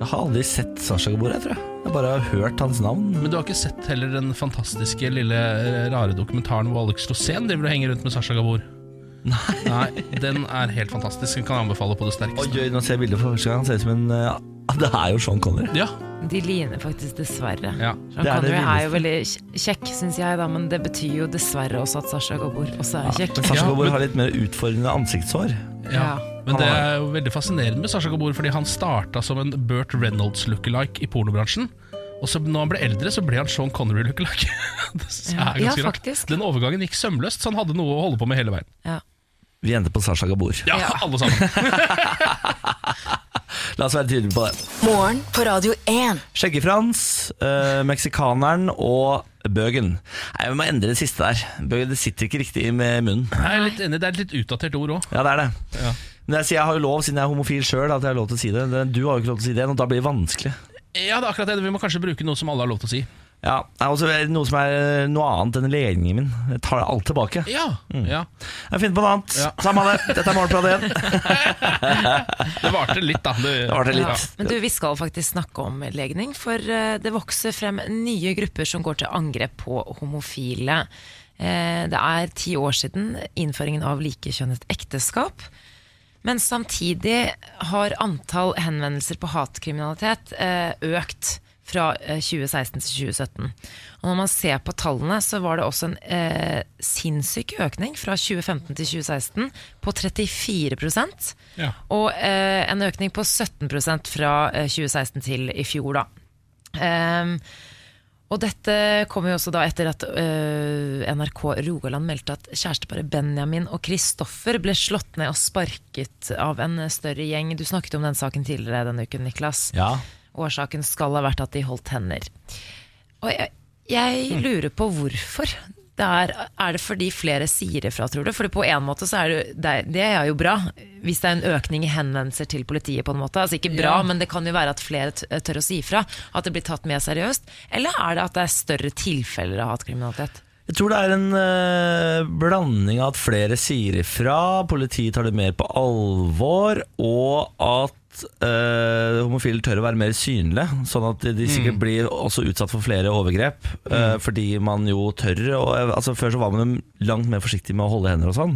Jeg har aldri sett Sasha Gabor, jeg tror jeg. Jeg bare har hørt hans navn. Men du har ikke sett heller den fantastiske lille eh, rare dokumentaren hvor Alex Rosén driver og henger rundt med Sasha Gabor? Nei. Den er helt fantastisk. Den kan jeg anbefale på det sterkeste. oi, nå ser jeg bildet for første gang. Han ser ut som en ja, <laughs> Det er jo Sean Connery. Ja, De ligner faktisk dessverre. ja. Sean Det er det Connery er, jo veldig kjekk, syns jeg, da, men det betyr jo dessverre også at Sasha Gabor også er kjekk. Men Sasha Ja, Gabor men- har litt mer utfordrende ansiktshår. Ja. Ja. Men det er jo veldig fascinerende med Sasha Gabor, fordi han starta som en Burt Reynolds lookalike i pornobransjen. Og så når han ble eldre, så ble han Sean Connery lookalike. <laughs> det synes jeg Ja, er ganske ja, rart. faktisk. Den overgangen gikk sømløst, så han hadde noe å holde på med hele veien. Ja. Vi endte på Sasha Gabor. Ja, Ja. alle sammen. <laughs> La oss være tydelige på det. Morgen på Radio 1. Skjegge-Frans, eh, meksikaneren og Bøgen. Nei, Vi må endre det siste der. Bøgen, Det sitter ikke riktig med munnen. Jeg er litt enig, Det er et litt utdatert ord òg. Ja, det er det. Ja. Men jeg, sier, jeg har jo lov, siden jeg er homofil sjøl, at jeg har lov til å si det. Det- Du har jo ikke lov til å si det, og da blir det vanskelig. Ja, det er akkurat det. Vi må kanskje bruke noe som alle har lov til å si. Ja, det er også noe som er noe annet enn legningen min. Jeg tar alt tilbake. Ja, ja. Jeg finner på noe annet. Ja. Samme det. Dette er Morgenbladet igjen. <laughs> Det varte litt, da. Du, Det varte litt. Ja. Men du, vi skal faktisk snakke om legning, for eh, det vokser frem nye grupper som går til angrep på homofile. Eh, Det er ti år siden innføringen av likekjønnet ekteskap. Men samtidig har antall henvendelser på hatkriminalitet eh, økt fra eh, 2016 til 2017. Og når man ser på tallene, så var det også en eh, sinnssyk økning fra 2015 til 2016 på 34 Ja. og eh, en økning på 17 fra eh, 2016 til i fjor, da. Um, og dette kommer jo også da etter at uh, NRK Rogaland meldte at kjæresteparet Benjamin og Kristoffer ble slått ned og sparket av en større gjeng. Du snakket om den saken tidligere denne uken, Niklas. Ja. Årsaken skal ha vært at de holdt hender. Og jeg, jeg lurer på hvorfor. Det er, er det fordi flere sier ifra, tror du? For på en måte så er det, det, er, er jo bra, hvis det er en økning i henvendelser til politiet. på en måte Altså Ikke bra, Ja. men det kan jo være at flere tør å si ifra. At det blir tatt mer seriøst. Eller er det at det er større tilfeller av hatkriminalitet? Jeg tror det er en uh, blanding av at flere sier ifra, politiet tar det mer på alvor, og at eh, homofile tør å være mer synlige. Sånn at de sikkert blir også utsatt for flere overgrep. eh, Fordi man jo tør og, altså Før så var man jo langt mer forsiktig med å holde hender og sånn.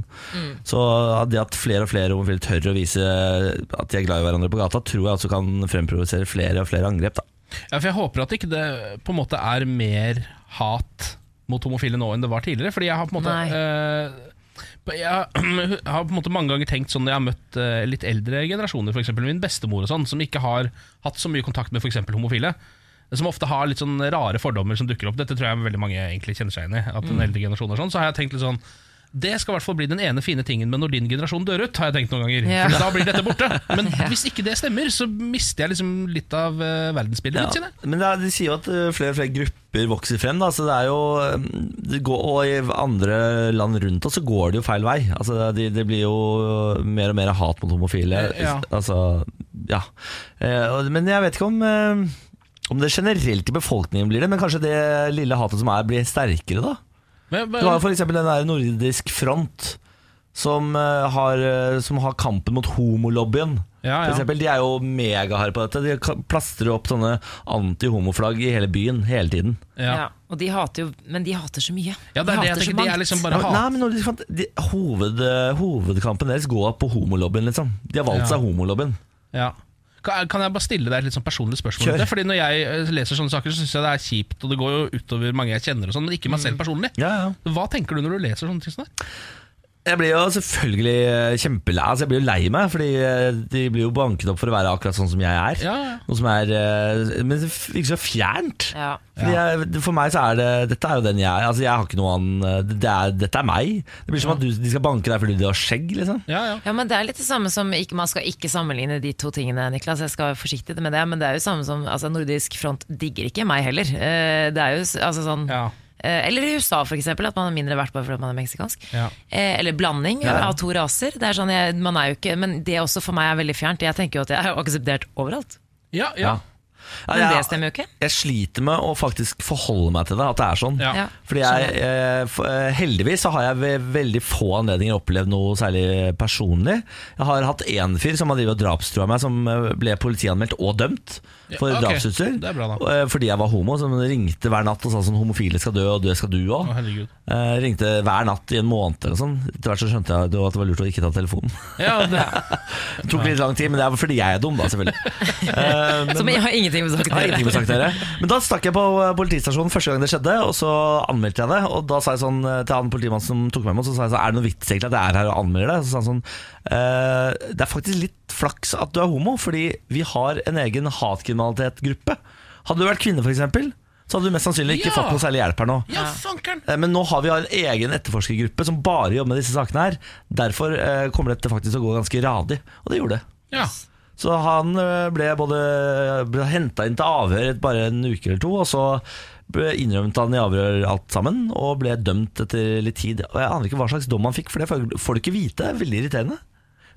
Så det at flere og flere homofile tør å vise at de er glad i hverandre på gata, tror jeg også kan fremprovosere flere og flere angrep. da Ja, for Jeg håper at ikke det på en måte er mer hat mot homofile nå enn det var tidligere. Fordi jeg har på en måte eh, <clears throat> jeg har på en måte mange ganger tenkt sånn når jeg har møtt eh, litt eldre generasjoner, f.eks. min bestemor, og sånn som ikke har hatt så mye kontakt med f.eks. homofile. Som ofte har litt sånn rare fordommer som dukker opp. Dette tror jeg veldig mange egentlig kjenner seg igjen i. At den eldre generasjonen er sånn Så har jeg tenkt litt sånn det skal i hvert fall bli den ene fine tingen med når din generasjon dør ut, har jeg tenkt noen ganger. Ja. For da blir dette borte. Men <laughs> hvis ikke det stemmer, så mister jeg liksom litt av uh, verdensbildet mitt. kjenner. Men er, de sier jo at eh, flere og flere grupper vokser frem. Da. Så det er jo, eh, det går, og i andre land rundt oss så går det jo feil vei. Altså, det, det blir jo mer og mer hat mot homofile. Ja. Altså, ja. Men jeg vet ikke om om det generelt i befolkningen blir det, men kanskje det lille hatet som er, blir sterkere da? Men, Du har jo for eksempel den der nordisk front som, eh, har, eh, som har kampen mot homolobbyen. Ja, For ja. eksempel, de er jo megaharde på dette. De plastrer opp sånne anti-homoflagg i hele byen hele tiden. ja. Og de hater jo Men de hater så mye. Ja, det er de det jeg tenker. De er liksom Ja, bare men- hat. Nei, men de, de, hoved, eh, Hovedkampen deres går på homolobbyen, liksom. De har valgt Ja. seg homolobbyen. Ja. Kan jeg bare stille deg et litt sånn personlig spørsmål? Kjør. Fordi Når jeg eh, leser sånne saker, så syns jeg det er kjipt, og det går jo utover mange jeg kjenner, og sånn, men ikke meg selv personlig. Ja, ja. Hva tenker du når du leser sånne ting? sånn det? Jeg blir jo selvfølgelig eh, kjempelei altså Jeg blir jo lei meg, Fordi eh, de blir jo banket opp for å være akkurat sånn som jeg er. Ja, ja. Noe som er eh, Men det virker så fjernt. Ja. Fordi jeg, for meg så er det Dette er jo den jeg er. Altså Jeg har ikke noe annen det er, Dette er meg. Det blir som at du, de skal banke deg fordi du har skjegg. liksom Ja, ja. Ja, men det er litt det samme som ikke, Man skal ikke sammenligne de to tingene, Niklas. Jeg skal være forsiktig med det, men det er jo samme som altså, Nordisk front digger ikke meg heller. Det er jo altså sånn Ja. Eller i USA, for eksempel, at man er mindre verdt bare fordi man er meksikansk. Ja. Eh, Eller blanding Ja. av to raser. Det er sånn, jeg, man er jo ikke, men det også for meg er veldig fjernt. Jeg tenker jo at jeg er akseptert overalt. ja, ja. Ja, Men det stemmer jo ikke. jeg sliter med å faktisk forholde meg til det, at det er sånn. Fordi jeg, eh, eh, Heldigvis så har jeg ved veldig få anledninger opplevd noe særlig personlig. Jeg har hatt én fyr som har drevet og drapstrua meg, som eh, ble politianmeldt og dømt for Ja, ok. drapsutstyr. Eh, Fordi jeg var homo, som ringte hver natt og sa sånn 'homofile skal dø, og det skal du òg'. herregud. Eh, ringte hver natt i en måned eller sånn. Etter hvert så skjønte jeg at det var lurt å ikke ta telefonen. Ja, <laughs> det, tok litt lang tid, men det er fordi jeg er dum, da, selvfølgelig. <laughs> Eh, men- Som jeg har ingenting med saken å gjøre. sagt dere. Men da stakk jeg på eh, politistasjonen første gang det skjedde, og så anmeldte jeg det. Og da sa jeg sånn eh, til han politimannen som tok meg med, så sa jeg sånn, er det noe vits egentlig at jeg er her og anmelder det? Så sa han sånn, «Eh, det er faktisk litt flaks at du er homo, fordi vi har en egen hatkriminalitetgruppe. Hadde du vært kvinne eksempel, så hadde du mest sannsynlig ikke Ja. fått noe særlig hjelp her nå. ja! Eh, Men nå har vi en egen etterforskergruppe som bare jobber med disse sakene her. Derfor eh, kommer dette faktisk til å gå ganske radig, og det gjorde det. Ja. Så han eh, ble både ble henta inn til avhør bare en uke eller to, og så ble innrømmet han i avhør alt sammen, og ble dømt etter litt tid. Og Jeg aner ikke hva slags dom han fikk, for det får du ikke vite. Det er veldig irriterende.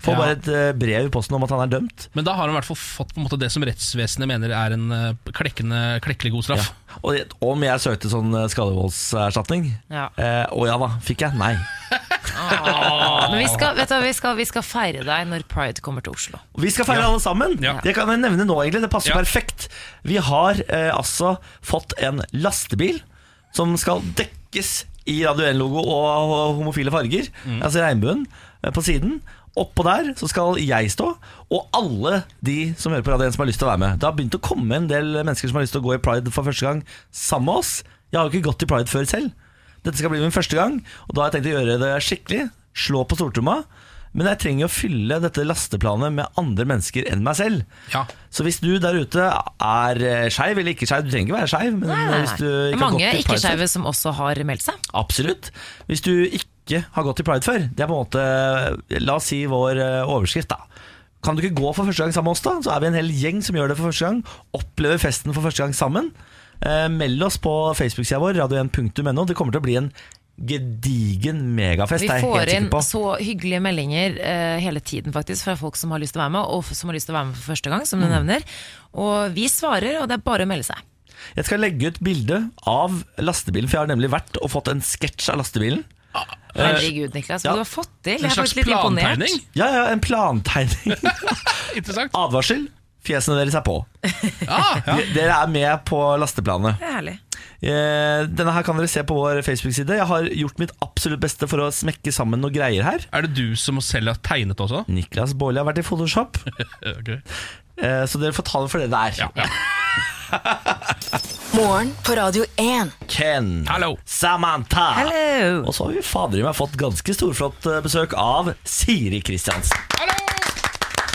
Får Ja. bare et eh, brev i posten om at han er dømt. Men da har han i hvert fall fått på en måte det som rettsvesenet mener er en eh, klekkende, klekkelig god straff. Og det- om jeg søkte sånn eh, skadevoldserstatning? Ja. Eh, og ja da, fikk jeg? Nei. Men vi <laughs> skal, vet du, vi, skal, vi skal feire deg når Pride kommer til Oslo. Vi skal feire alle sammen. Ja. Det kan jeg nevne nå, egentlig. Det passer Ja. perfekt. Vi har eh, altså fått en lastebil som skal dekkes i Radio 1-logo og, homofile farger. Altså regnbuen på siden. Oppå der så skal jeg stå, og alle de som hører på Radio 1 som har lyst til å være med. Det har begynt å komme en del mennesker som har lyst til å gå i pride for første gang sammen med oss. Jeg har jo ikke gått i pride før selv. Dette skal bli min første gang, og da har jeg tenkt å gjøre det skikkelig. Slå på stortromma. Men jeg trenger å fylle dette lasteplanet med andre mennesker enn meg selv. Ja. Så hvis du der ute er eh, skeiv eller ikke skeiv, du trenger ikke være skeiv, men Nei, nei, hvis du. Det ikke er mange ikke-skeive som også har meldt seg. Absolutt. Hvis du ikke har gått i pride før, det er på en måte La oss si vår eh, overskrift, da. Kan du ikke gå for første gang sammen med oss, da? Så er vi en hel gjeng som gjør det for første gang. Opplever festen for første gang sammen. Eh, meld oss på Facebook-sida vår, radio1.no. Det kommer til å bli en gedigen megafest. Vi får inn så hyggelige meldinger eh, hele tiden faktisk fra folk som har lyst til å være med, og som har lyst til å være med for første gang, som du Mm. nevner. Og vi svarer, og det er bare å melde seg. Jeg skal legge ut bilde av lastebilen, for jeg har nemlig vært og fått en sketsj av lastebilen. Herregud, Niklas, hva ja. du har fått til. En Jeg er slags faktisk litt imponert. plantegning. Ja, ja, en plantegning. Interessant. <laughs> <laughs> Advarsel. Fjesene deres er på. Ah, ja. Dere er med på lasteplanet. Det er herlig. Eh, Denne her kan dere se på vår Facebook-side. Jeg har gjort mitt absolutt beste for å smekke sammen noen greier her. Er det du som selv har tegnet også? Niklas Baarli har vært i Photoshop, <laughs> Ok. eh, så dere får ta det for det det er. Ja, ja. Morgen på Radio 1. Ken, Hallo. Samantha Hello. Og så har vi fader i meg fått ganske storflott eh, besøk av Siri Kristiansen.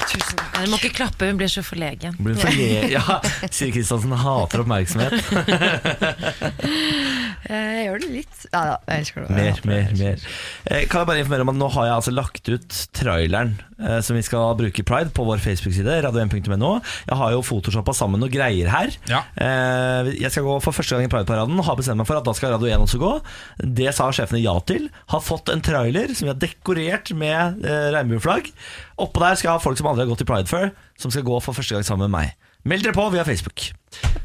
Tusen takk. Du må ikke klappe, hun blir så forlegen. Blir forlegen. <laughs> Ja, Siri Kristiansen hater oppmerksomhet. <laughs> Jeg gjør det litt. Ja da, jeg elsker det. Mer, mer, mer. Eh, Kan jeg bare informere om at Nå har jeg altså lagt ut traileren eh, som vi skal bruke i Pride på vår Facebook-side. radio1.no Jeg har jo photoshoppa sammen noen greier her. Ja. Eh, jeg skal gå for første gang i Pride-paraden. Har bestemt meg for at da skal Radio 1 også gå. Det sa sjefene ja til. Har fått en trailer som vi har dekorert med eh, regnbueflagg. Oppå der skal jeg ha folk som aldri har gått i Pride før, som skal gå for første gang sammen med meg. Meld dere på via Facebook.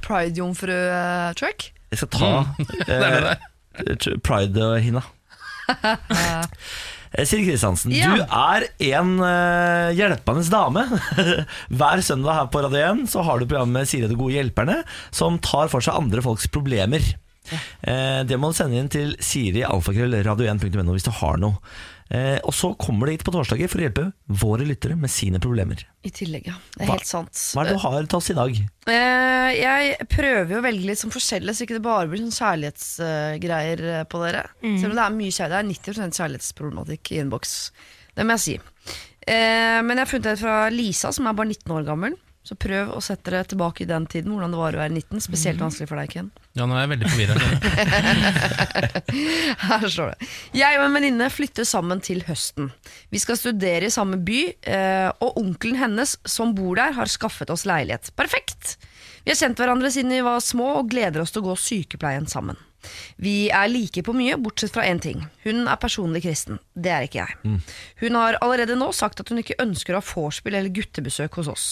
Pride-jomfru-truck. Jeg skal ta <laughs> det eh, Pride-hinna. <laughs> Eh, Siri Kristiansen, Ja. du er en uh, hjelpende dame. <laughs> Hver søndag her på Radio 1 så har du programmet Siri og de gode hjelperne, som tar for seg andre folks problemer. Eh, det må du sende inn til Siri alfakrøll radio1.no hvis du har noe. Eh, og så kommer de hit på torsdager for å hjelpe våre lyttere med sine problemer. I tillegg, ja. Det er Hva- helt sant. Hva er det du har til oss i dag? Eh, jeg prøver jo å velge litt sånn forskjellig, så ikke det bare blir sånn kjærlighetsgreier eh, på dere. Selv om det er mye kjærlighet. Det er 90 kjærlighetsproblematikk i innboks. Det må jeg si. Eh, men jeg har funnet et fra Lisa, som er bare 19 år gammel. Så prøv å sette deg tilbake i den tiden, hvordan det var å være 19. Spesielt vanskelig for deg, Ken. ja, nå er jeg veldig forvirra. <laughs> Her står det. Jeg og en venninne flytter sammen til høsten. Vi skal studere i samme by, eh, og onkelen hennes som bor der, har skaffet oss leilighet. Perfekt! Vi har kjent hverandre siden vi var små og gleder oss til å gå sykepleien sammen. Vi er like på mye, bortsett fra én ting. Hun er personlig kristen. Det er ikke jeg. Hun har allerede nå sagt at hun ikke ønsker å ha vorspiel eller guttebesøk hos oss.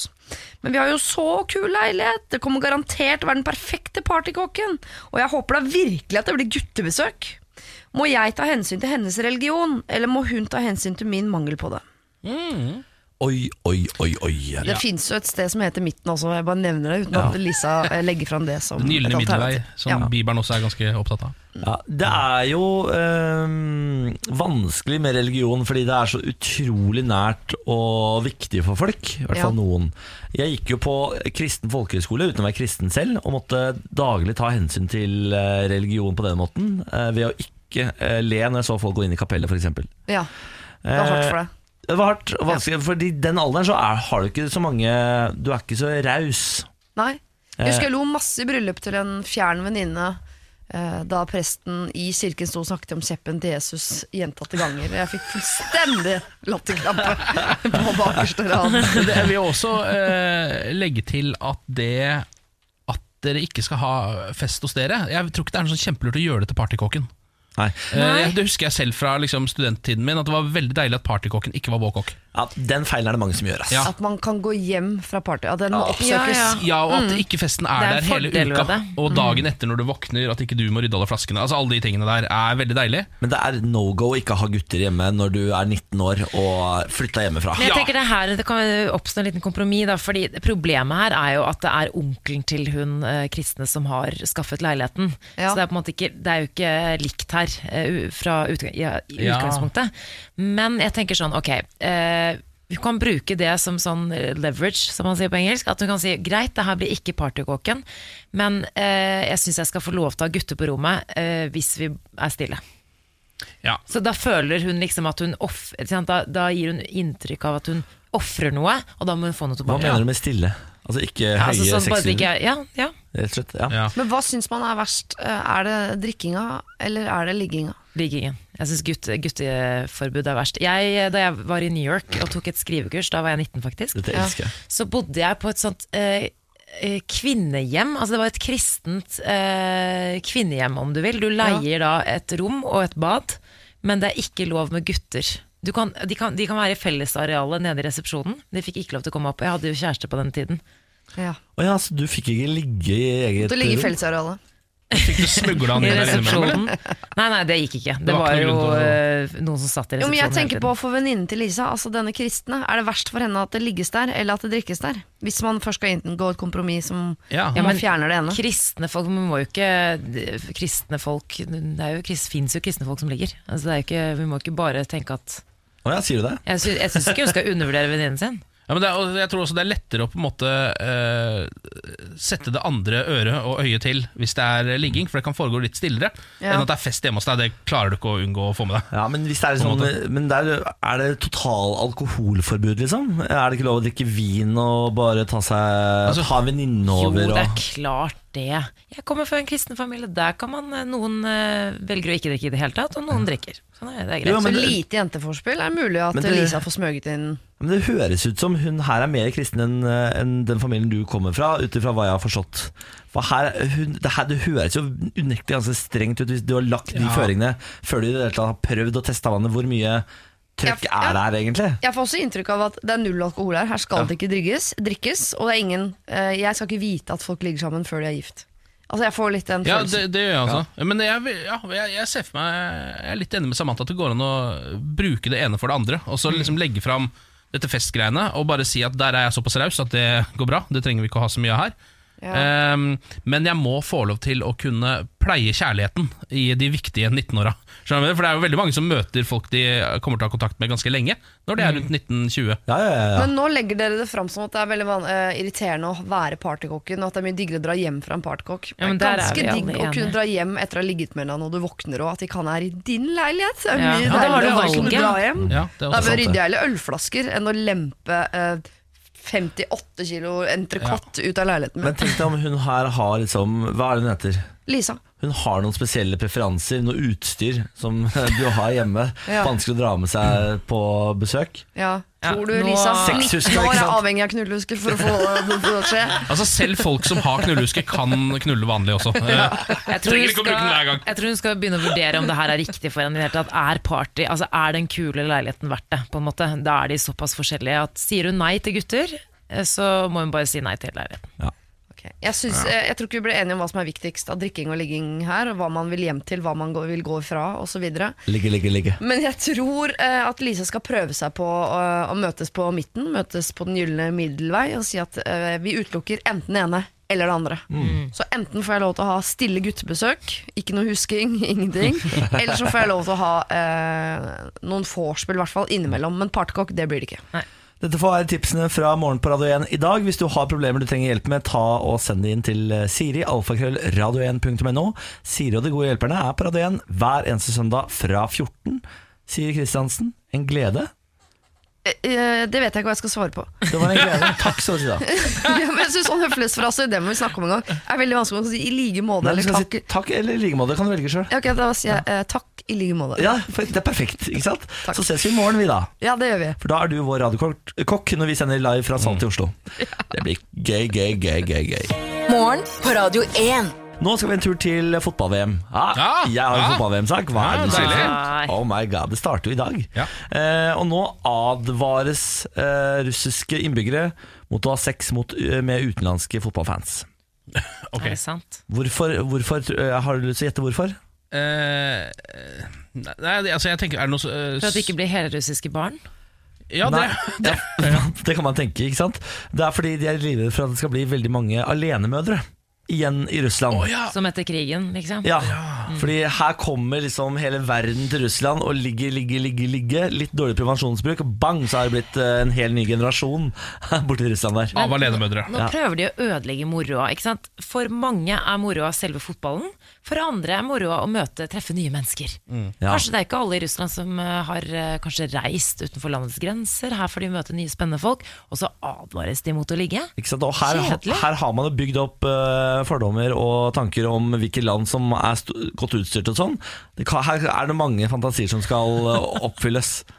Men vi har jo så kul leilighet! Det kommer garantert å være den perfekte partykokken. Og jeg håper da virkelig at det blir guttebesøk. Må jeg ta hensyn til hennes religion, eller må hun ta hensyn til min mangel på det? Oi, oi, oi, oi. Det fins jo et sted som heter Midten også, jeg bare nevner det uten at Lisa eh, legger fram det som Den gylne middelvei, som Ja. Bibelen også er ganske opptatt av. Ja, det er jo øh, vanskelig med religion fordi det er så utrolig nært og viktig for folk. I hvert fall Ja. noen. Jeg gikk jo på kristen folkehøyskole uten å være kristen selv, og måtte daglig ta hensyn til eh, religion på den måten. eh, Ved å ikke le når jeg så folk gå inn i kapellet, f.eks. Ja, det var hardt for deg. Det var hardt og vanskelig, fordi i den alderen så er, har du ikke så mange Du er ikke så raus. Nei. Jeg husker jeg lo masse i bryllup til en fjern venninne eh, da presten i kirken sto og snakket om kjeppen til Jesus gjentatte ganger. Jeg fikk fullstendig latterkrampe <laughs> på bakerste rad. Jeg vil også eh, legge til at det at dere ikke skal ha fest hos dere Jeg tror ikke det er noe sånn kjempelurt å gjøre det til partykåken. Nei. Nei. det husker jeg selv fra liksom, studenttiden min, at det var veldig deilig at partykokken ikke var vår kokk. Ja, den feilen er det mange som gjør. Ass. Ja. At man kan gå hjem fra party. At den må Ja. oppsøkes. Ja, ja. Ja, og at ikke festen er, er der hele uka. Og dagen etter når du våkner, at ikke du må rydde alle flaskene. Altså Alle de tingene der er veldig deilig. Men det er no go å ikke ha gutter hjemme når du er 19 år og flytta hjemmefra. Men jeg tenker det her Det kan oppstå en liten kompromiss, da, fordi problemet her er jo at det er onkelen til hun eh, kristne som har skaffet leiligheten. Ja. Så det er på en måte ikke Det er jo ikke likt her eh, fra utgang, ja, i Ja. utgangspunktet. Men jeg tenker sånn, ok eh, vi kan bruke det som sånn eh, leverage, som man sier på engelsk. At hun kan si greit, det her blir ikke partykåken, men eh, jeg syns jeg skal få lov til å ha gutter på rommet eh, hvis vi er stille. Ja. Så da føler hun liksom at hun off, da, da gir hun inntrykk av at hun ofrer noe, og da må hun få noe tilbake. Hva mener du med stille? Altså ikke Ja, altså, sånn, ikke er- ja, ja. Rett og slett. Ja. Ja. Men hva syns man er verst? Eh, Er det drikkinga, eller er det ligginga? Liggingen. Jeg syns gutt, gutteforbud er verst. Jeg, da jeg var i New York og tok et skrivekurs, da var jeg 19 faktisk, elsker så bodde jeg på et sånt eh, eh, kvinnehjem. Altså det var et kristent eh, kvinnehjem, om du vil. Du leier da et rom og et bad, men det er ikke lov med gutter. Du kan, de, kan, de kan være i fellesarealet nede i resepsjonen. De fikk ikke lov til å komme opp. Jeg hadde jo kjæreste på den tiden. Ja. Og ja, så du fikk ikke ligge i eget Du ligger i rom? fellesarealet. Fikk du smugla den inn der innimellom, resepsjonen. Nei, nei, det gikk ikke. Det, Det var var, jo å... eh, noen som satt i resepsjonen. Jo, men jeg tenker på for venninnen til Lisa, altså denne kristne. Er det verst for henne at det ligges der, eller at det drikkes der? Hvis man først skal inngå et kompromiss som Ja. Ja, man men fjerner det ene. Kristne folk man må jo ikke Kristne folk Det jo, finnes jo kristne folk som ligger. Altså, det er jo ikke, vi må ikke bare tenke at Å ja, sier du det? Jeg syns, jeg syns ikke hun skal undervurdere venninnen sin. Ja, men det er, og jeg tror også det er lettere å på en måte uh, sette det andre øret og øyet til hvis det er ligging, for det kan foregå litt stillere Ja. enn at det er fest hjemme hos deg. Det klarer du ikke å unngå å få med deg. Ja, Men hvis det er sånn Men der er det total alkoholforbud, liksom? Er det ikke lov å drikke vin og bare ta seg Altså, Ta en venninne Jo, det er og klart det. Jeg kommer fra en kristen familie. Der kan man eh, Noen eh, velger å ikke drikke i det hele tatt, og noen drikker. Sånn er det, det er greit. Jo, men Så det- lite jenteforspill er mulig at Men det- Lisa får smøget inn Men det høres ut som hun her er mer kristen enn enn den familien du kommer fra, ut ifra hva jeg har forstått. For her, hun, det, her, det høres jo unektelig ganske strengt ut hvis du har lagt de Ja. føringene før du i det hele tatt har prøvd å teste vannet. Hvor mye trøkk Ja, er her, egentlig? Jeg får også inntrykk av at det er null alkohol her. Her skal det ikke drikkes, drikkes. Og det er ingen eh, Jeg skal ikke vite at folk ligger sammen før de er gift. Altså Jeg får litt den Ja, følelsen. det, det gjør jeg altså. Men jeg, ja, jeg, jeg ser for meg Jeg er litt enig med Samantha at det går an å bruke det ene for det andre. Og så liksom legge fram dette festgreiene og bare si at der er jeg såpass raus at det går bra. Det trenger vi ikke å ha så mye av her. Ja. Ehm, men jeg må få lov til å kunne pleie kjærligheten i de viktige 19-åra. For det er jo veldig mange som møter folk de kommer til å ha kontakt med ganske lenge, når de er rundt 1920. Ja, ja. Men nå legger dere det fram som at det er veldig van eh, irriterende å være partykokken, og at det er mye diggere å dra hjem fra en partykokk. Det er ganske digg å kunne dra hjem etter å ha ligget med deg når du våkner, og at ikke han er i din leilighet. Det er Ja. mye Ja, da har du deiligere å kunne dra hjem. Ja, det er Da også sant. jeg ølflasker enn å lempe eh, 58 kilo entrecôte ut av leiligheten Men tenk deg om hun her har liksom Hva er det hun heter? Lisa. Hun har noen spesielle preferanser, noe utstyr som <laughs> du har hjemme. Ja. Vanskelig å dra med seg på besøk. Ja. Ja, Tror du ja. Lisa, Nå 19 år, er jeg avhengig av knullehuske for å få det til å skje? Altså Selv folk som har knullehuske, kan knulle vanlig også. Eh, Jeg tror, hun skal, jeg tror hun skal begynne å vurdere om det her er riktig for henne. Er party, altså er den kule leiligheten verdt det? på en måte? Da er de såpass forskjellige at sier hun nei til gutter, eh, så må hun bare si nei til leiligheten. Ok. Jeg, synes, ja. jeg tror ikke vi ble enige om hva som er viktigst av drikking og ligging her, og hva man vil hjem til, hva man går, vil gå ifra osv. Ligge, ligge, ligge. Men jeg tror uh, at Lisa skal prøve seg på uh, å møtes på midten, møtes på den gylne middelvei, og si at uh, vi utelukker enten det ene eller det andre. Så enten får jeg lov til å ha stille guttebesøk, ikke noe husking, <laughs> ingenting. <laughs> Eller så får jeg lov til å ha eh, noen vorspiel, i hvert fall innimellom. Men partykokk, det blir det ikke. Dette får være tipsene fra Morgen på Radio 1 i dag. Hvis du har problemer du trenger hjelp med, ta og send det inn til eh, Siri, alfakrøll, radio1.no. Siri og de gode hjelperne er på Radio 1 hver eneste søndag fra 14. Siri Kristiansen, en glede. Eh, Det vet jeg ikke hva jeg skal svare på. Det var en glede. Takk skal du si, da. <laughs> ja, men jeg synes sånn høflighetsfrase, det må vi snakke om en gang, er veldig vanskelig å si i like måte. Eller takk. si takk eller i like måte. Kan du velge sjøl. Ja, ok, da sier jeg ja. takk i like måte. Ja, det er perfekt. ikke sant? Så ses vi i morgen, vi, da. Ja, det gjør vi. For da er du vår radiokokk når vi sender live fra Salt i Oslo. <laughs> Det blir gøy, gøy, gøy, gøy. gøy Morgen på Radio 1. Nå skal vi en tur til fotball-VM. Ah, Ja, jeg har en ja. fotball-VM-sak. Hva er Ja, det du sier? Oh my god, det starter jo i dag. Ja. Eh, og nå advares eh, russiske innbyggere mot å ha sex mot, eh, med utenlandske fotballfans. <laughs> okay. Er det sant? Hvorfor, hvorfor eh, Har du lyst til å gjette hvorfor? Eh, nei, altså jeg tenker Er det noe så- eh, For at det ikke blir helrussiske barn? Ja, det, det. <laughs> ja, <laughs> det kan man tenke, ikke sant? Det er fordi de er livredde for at det skal bli veldig mange alenemødre igjen i Russland. ja. Som etter krigen, liksom? Ja, fordi her kommer liksom hele verden til Russland og ligger, ligger, ligger, ligger. Litt dårlig prevensjonsbruk, og bang, så har det blitt eh, en hel ny generasjon <laughs> borti Russland der. Av alenemødre. Nå Ja. prøver de å ødelegge moroa. ikke sant? For mange er moroa selve fotballen. For andre er moroa å møte, treffe nye mennesker. Ja. Kanskje det er ikke alle i Russland som eh, har eh, kanskje reist utenfor landets grenser. Her får de møte nye spennende folk, og så advares de mot å ligge. Ikke sant? Og her, her har man jo bygd opp uh, fordommer og tanker om hvilke land som er st godt utstyrt og sånn. Her er det mange fantasier som skal oppfylles. <laughs>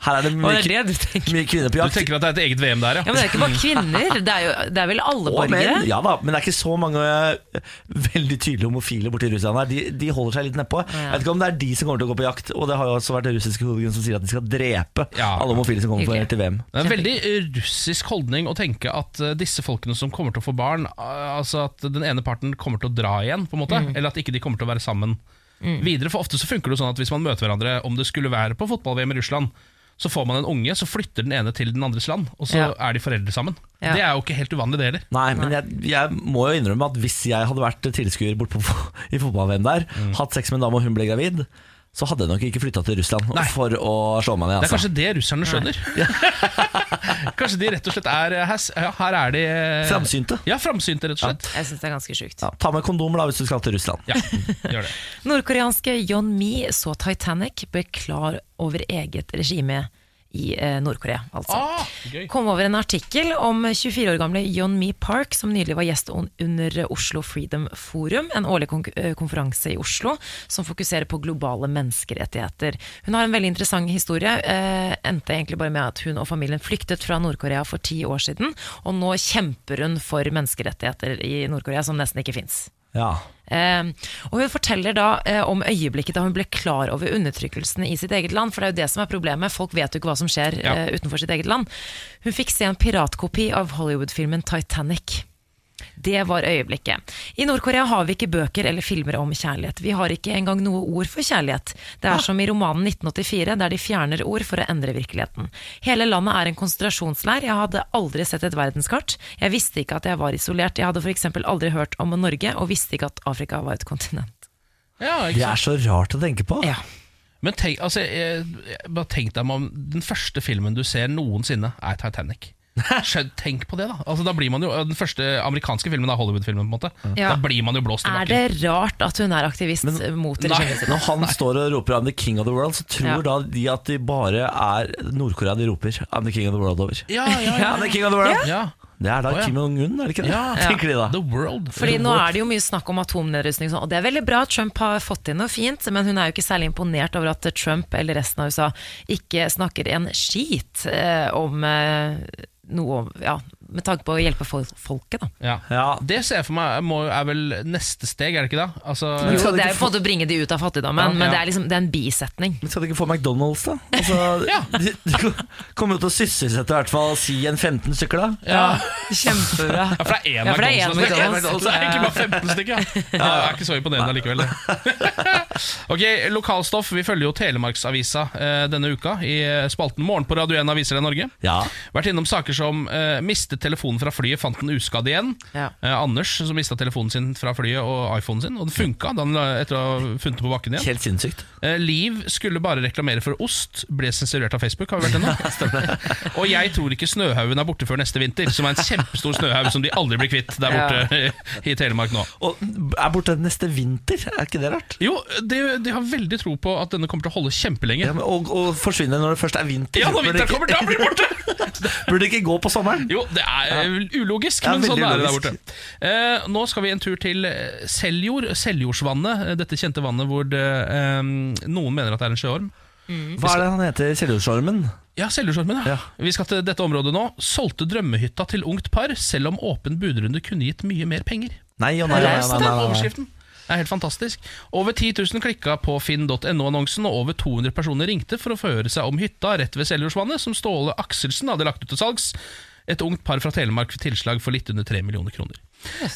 Her er det mye, det er det du tenker. mye kvinner på Du jakt. tenker at det er et eget VM der, Ja, men det er ikke bare kvinner, det er, jo, det er vel alle borgere? men, ja da, men det er ikke så mange eh, veldig tydelige homofile borti Russland her. De, de holder seg litt nedpå. Jeg vet ikke om det er de som kommer til å gå på jakt, og det har jo også vært det russiske hovedgrunn som sier at de skal drepe Ja. alle homofile som kommer for, Hyggelig. til VM. Det er en veldig eh, russisk holdning å tenke at eh, disse folkene som kommer til å få barn, eh, altså at den ene parten kommer til å dra igjen, på en måte, eller at ikke de kommer til å være sammen videre. For ofte så funker det jo sånn at hvis man møter hverandre, om det skulle være på fotball-VM i Russland, så får man en unge, så flytter den ene til den andres land, og så Ja. er de foreldre sammen. Ja. Det er jo ikke helt uvanlig, det heller. Nei, men jeg, jeg må jo innrømme at hvis jeg hadde vært tilskuer bort på, i fotball-VM der, Mm. hatt sex med en dame og hun ble gravid, så hadde jeg nok ikke flytta til Russland Nei. for å slå meg ned. Det er Altså. kanskje det russerne skjønner. <laughs> kanskje de rett og slett er eh, Her, ja, her er de eh, Framsynte. Ja, framsynte, rett og slett. Jeg syns det er ganske sjukt. Ja, ta med kondom da hvis du skal til Russland. Ja, gjør det. <laughs> Nordkoreanske Yon Mi så Titanic, ble klar over eget regime i eh, Nord-Korea, altså. Ah. Kom over en artikkel om 24 år gamle Yon Mi Park, som nylig var gjest under Oslo Freedom Forum, en årlig eh, konferanse i Oslo som fokuserer på globale menneskerettigheter. Hun har en veldig interessant historie. Eh, endte egentlig bare med at hun og familien flyktet fra Nord-Korea for ti år siden, og nå kjemper hun for menneskerettigheter i Nord-Korea som nesten ikke fins. Ja. Eh, og Hun forteller da eh, om øyeblikket da hun ble klar over undertrykkelsen i sitt eget land. For det er jo det som er problemet. Folk vet jo ikke hva som skjer Ja. eh, utenfor sitt eget land. Hun fikk se en piratkopi av Hollywood-filmen Titanic. Det var øyeblikket. I Nord-Korea har vi ikke bøker eller filmer om kjærlighet. Vi har ikke engang noe ord for kjærlighet. Det er som i romanen 1984, der de fjerner ord for å endre virkeligheten. Hele landet er en konsentrasjonsleir. Jeg hadde aldri sett et verdenskart. Jeg visste ikke at jeg var isolert. Jeg hadde f.eks. aldri hørt om Norge, og visste ikke at Afrika var et kontinent. Ja, Det er så rart å tenke på. Ja. Men tenk, altså, jeg, jeg, bare tenk deg om den første filmen du ser noensinne, er Titanic. Tenk på det, da. Altså, da blir man jo, Den første amerikanske filmen er Hollywood-filmen. på en måte Ja. Da blir man jo blåst i bakken. Er det rart at hun er aktivist mot regimet sitt? Når han står og roper 'I'm the king of the world', så tror Ja. da de at de bare er Nord-Korea de roper 'I'm the king of the world' over. Ja, ja, ja. <laughs> I'm the king of the world ja. Det er da oh, ja. Kim Jong-un, er det ikke det? Ja. <laughs> Tenker de da. The World. Fordi nå er det jo mye snakk om atomnedrustning, og sånn, det er veldig bra. at Trump har fått inn noe fint, men hun er jo ikke særlig imponert over at Trump eller resten av USA ikke snakker en skit eh, om eh, noe ja, med tanke på å hjelpe fol folket, da. Ja. Ja. Det ser jeg for meg må, er vel neste steg, er det ikke det? Altså, Jo, det er jo på å bringe de ut av fattigdommen, Ja, men ja. det er liksom det er en bisetning. Men skal de ikke få McDonald's, da? Altså, <laughs> de, de kommer jo til å sysselsette i hvert fall si en 15 stykker, da. ja. Kjempebra. Ja, for det er én Ja, for det McDonald's. det er McDonald's. Det er egentlig bare 15 stykker. Ja. Ja, det er ikke så imponerende likevel, det. <laughs> ok, lokalstoff. Vi følger jo Telemarksavisa eh, denne uka i eh, spalten Morgen på Radio 1 Aviser i Norge. Ja. Vært innom saker som eh, mistet mistet telefonen fra flyet, fant den uskadd igjen. Ja. Eh, Anders som mista telefonen sin fra flyet og iPhonen sin, og den funka da han etter å ha funnet den på bakken igjen. Helt sinnssykt. Eh, Liv skulle bare reklamere for ost, ble sensurert av Facebook. Har vi vært ennå? <laughs> og jeg tror ikke Snøhaugen er borte før neste vinter, som er en kjempestor snøhaug som de aldri blir kvitt der borte <laughs> i Telemark nå. Og er borte neste vinter, er ikke det rart? Jo, de, de har veldig tro på at denne kommer til å holde kjempelenge. Ja, men, og, og forsvinne når det først er vinter. Ja, når vinteren kommer, da blir det borte! <laughs> Burde det ikke gå på sommeren? Jo, det er ulogisk, men sånn er det der borte. Eh, nå skal vi en tur til eh, Seljord, Seljordsvannet. eh, Dette kjente vannet hvor det, eh, noen mener at det er en sjøorm. Hva er det han heter? Seljordsormen? Ja, Seljordsormen, ja. Ja. Vi skal til dette området nå. Solgte drømmehytta til ungt par, selv om åpen budrunde kunne gitt mye mer penger. Nei, å nei, nei, nei, den nei, nei. overskriften. Det er helt fantastisk. Over 10 000 klikka på finn.no-annonsen, og over 200 personer ringte for å forhøre seg om hytta rett ved Seljordsvannet, som Ståle Akselsen hadde lagt ut til salgs. Et ungt par fra Telemark fikk tilslag for litt under 3 millioner kroner.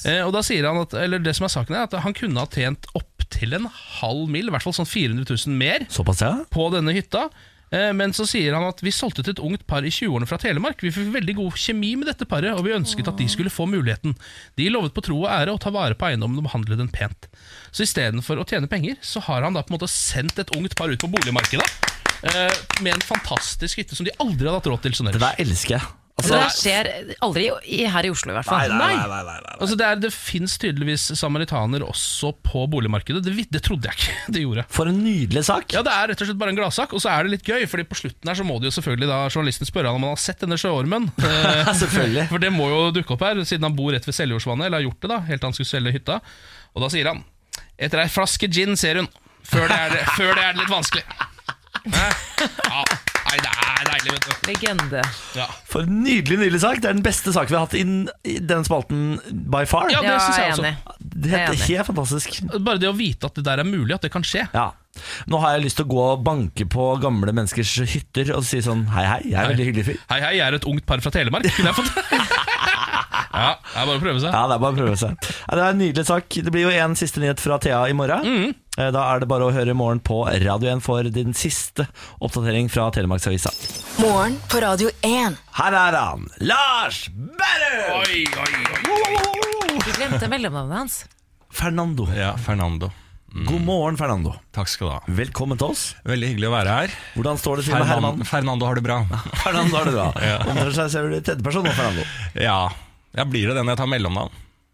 Eh, og da sier han at, eller det som er saken er at Han kunne ha tjent opptil en halv mil, i hvert fall sånn 400 000 mer, Såpass, ja? på denne hytta. Eh, Men så sier han at vi solgte til et ungt par i 20-årene fra Telemark. Vi fikk veldig god kjemi med dette paret, og vi ønsket at de skulle få muligheten. De lovet på tro og ære å ta vare på eiendommen og behandle den pent. Så istedenfor å tjene penger, så har han da på en måte sendt et ungt par ut på boligmarkedet. eh, Med en fantastisk hytte som de aldri hadde hatt råd til. Sånn Det der elsker jeg. Så Altså, det skjer aldri i, her i Oslo, i hvert fall. nei, nei, nei, nei, nei. Altså det, er, det fins tydeligvis samaritaner også på boligmarkedet. Det, vi- det trodde jeg ikke <laughs> det gjorde. For en nydelig sak. Ja, Det er rett og slett bare en gladsak, og så er det litt gøy. Fordi på slutten her så må de jo selvfølgelig da journalisten spørre han om han har sett denne sjøormen. <laughs> Eh, Selvfølgelig. <laughs> For det må jo dukke opp her, siden han bor rett ved Seljordsvannet, eller har gjort det da, helt til han skulle selge hytta. Og da sier han Etter ei flaske gin, ser hun. Før det er, før det, er det litt vanskelig. Hæ? Ja, nei, det er deilig, vet du. Legende. Ja, For en nydelig nydelig sak. Det er den beste saken vi har hatt inn i denne spalten by far. ja det Ja, syns jeg jeg er også. enig. Det er helt, helt fantastisk. Bare det å vite at det der er mulig, at det kan skje. Ja. Nå har jeg lyst til å gå og banke på gamle menneskers hytter og si sånn hei, hei, jeg er veldig hyggelig fyr. Hei, hei, jeg er et ungt par fra Telemark. Kunne jeg fått <laughs> Ja, det er bare å prøve seg. Ja, det er bare å prøve seg. Ja, det er en nydelig sak. Det blir jo en siste nyhet fra Thea i morgen. Mm. Da er det bare å høre i morgen på Radio 1 for din siste oppdatering fra Telemarksavisa. Morgen på Radio 1. Her er han, Lars Berrum! Oi, oi, oi. Du glemte mellomnavnet hans. Fernando. Ja, Fernando. God morgen, Fernando. Takk skal du ha. Velkommen til oss. Veldig hyggelig å være her. Hvordan står det til med Fernando, Herman? Fernando har det bra. <laughs> Fernando har det bra. Omtaler seg selv i tredjeperson nå, Fernando. Ja, ja blir det den jeg tar mellomnavn?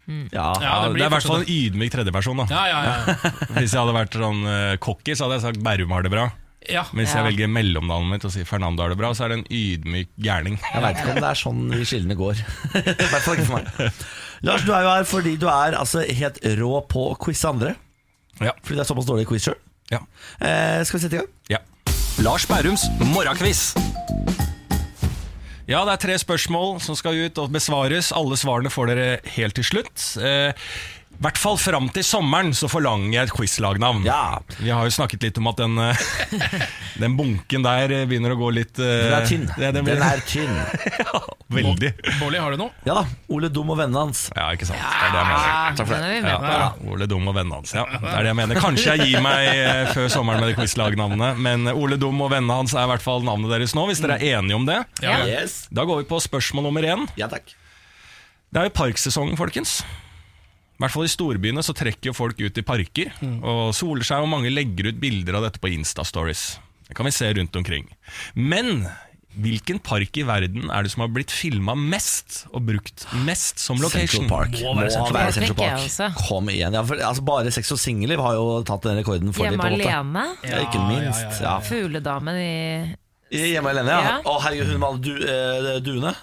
Mm. Ja, Ja, det det, er i hvert fall en ydmyk tredjeperson. da Ja, ja, ja. <laughs> Hvis jeg hadde vært sånn uh, cocky, så hadde jeg sagt Bærum har det bra. ja. Men hvis Ja. jeg velger mellomnavnet mitt og sier Fernando har det bra, så er det en ydmyk gærning. Jeg veit ikke om det er sånn de skillene går. <laughs> I hvert fall ikke for meg. Lars, du er jo her fordi du er altså helt rå på å quize andre. Ja. Fordi det er såpass dårlig quiz sjøl. Ja. Eh, skal vi sette i gang? ja. Lars Bærums morgenquiz. Ja, det er tre spørsmål som skal ut og besvares. Alle svarene får dere helt til slutt. Eh, I hvert fall fram til sommeren så forlanger jeg et quizlagnavn. Ja. Vi har jo snakket litt om at den, eh, <laughs> den bunken der eh, begynner å gå litt eh, Den er tynn. Ja, den, Den er tynn. <laughs> ja, veldig. Bolli, har du noe? Ja da. Ole Dum og vennene hans. Ja, ikke sant. Det er det jeg mener. Takk for det. er. Ja, Ole Dum og vennene hans. Ja, det er det jeg mener. Kanskje jeg gir meg før sommeren med det quizlagnavnet, men Ole Dum og vennene hans er i hvert fall navnet deres nå, hvis dere er enige om det. Ja. Yes. Da går vi på spørsmål nummer én. Ja takk. Det er jo parksesongen, folkens. I hvert fall i storbyene så trekker jo folk ut i parker og soler seg, og mange legger ut bilder av dette på Insta-stories. Det kan vi se rundt omkring. Men hvilken park i verden er det som har blitt filma mest og brukt mest som location? Central Park. Må være Central Park. Central Park. Kom igjen. Ja, for, altså, bare Sex og singler har jo tatt den rekorden for dem. Hjemme på alene. Ja, ikke minst. Ja, Fugledamen i Hjemme alene, ja. Ja. Å herregud, hun med alle du, eh, duene.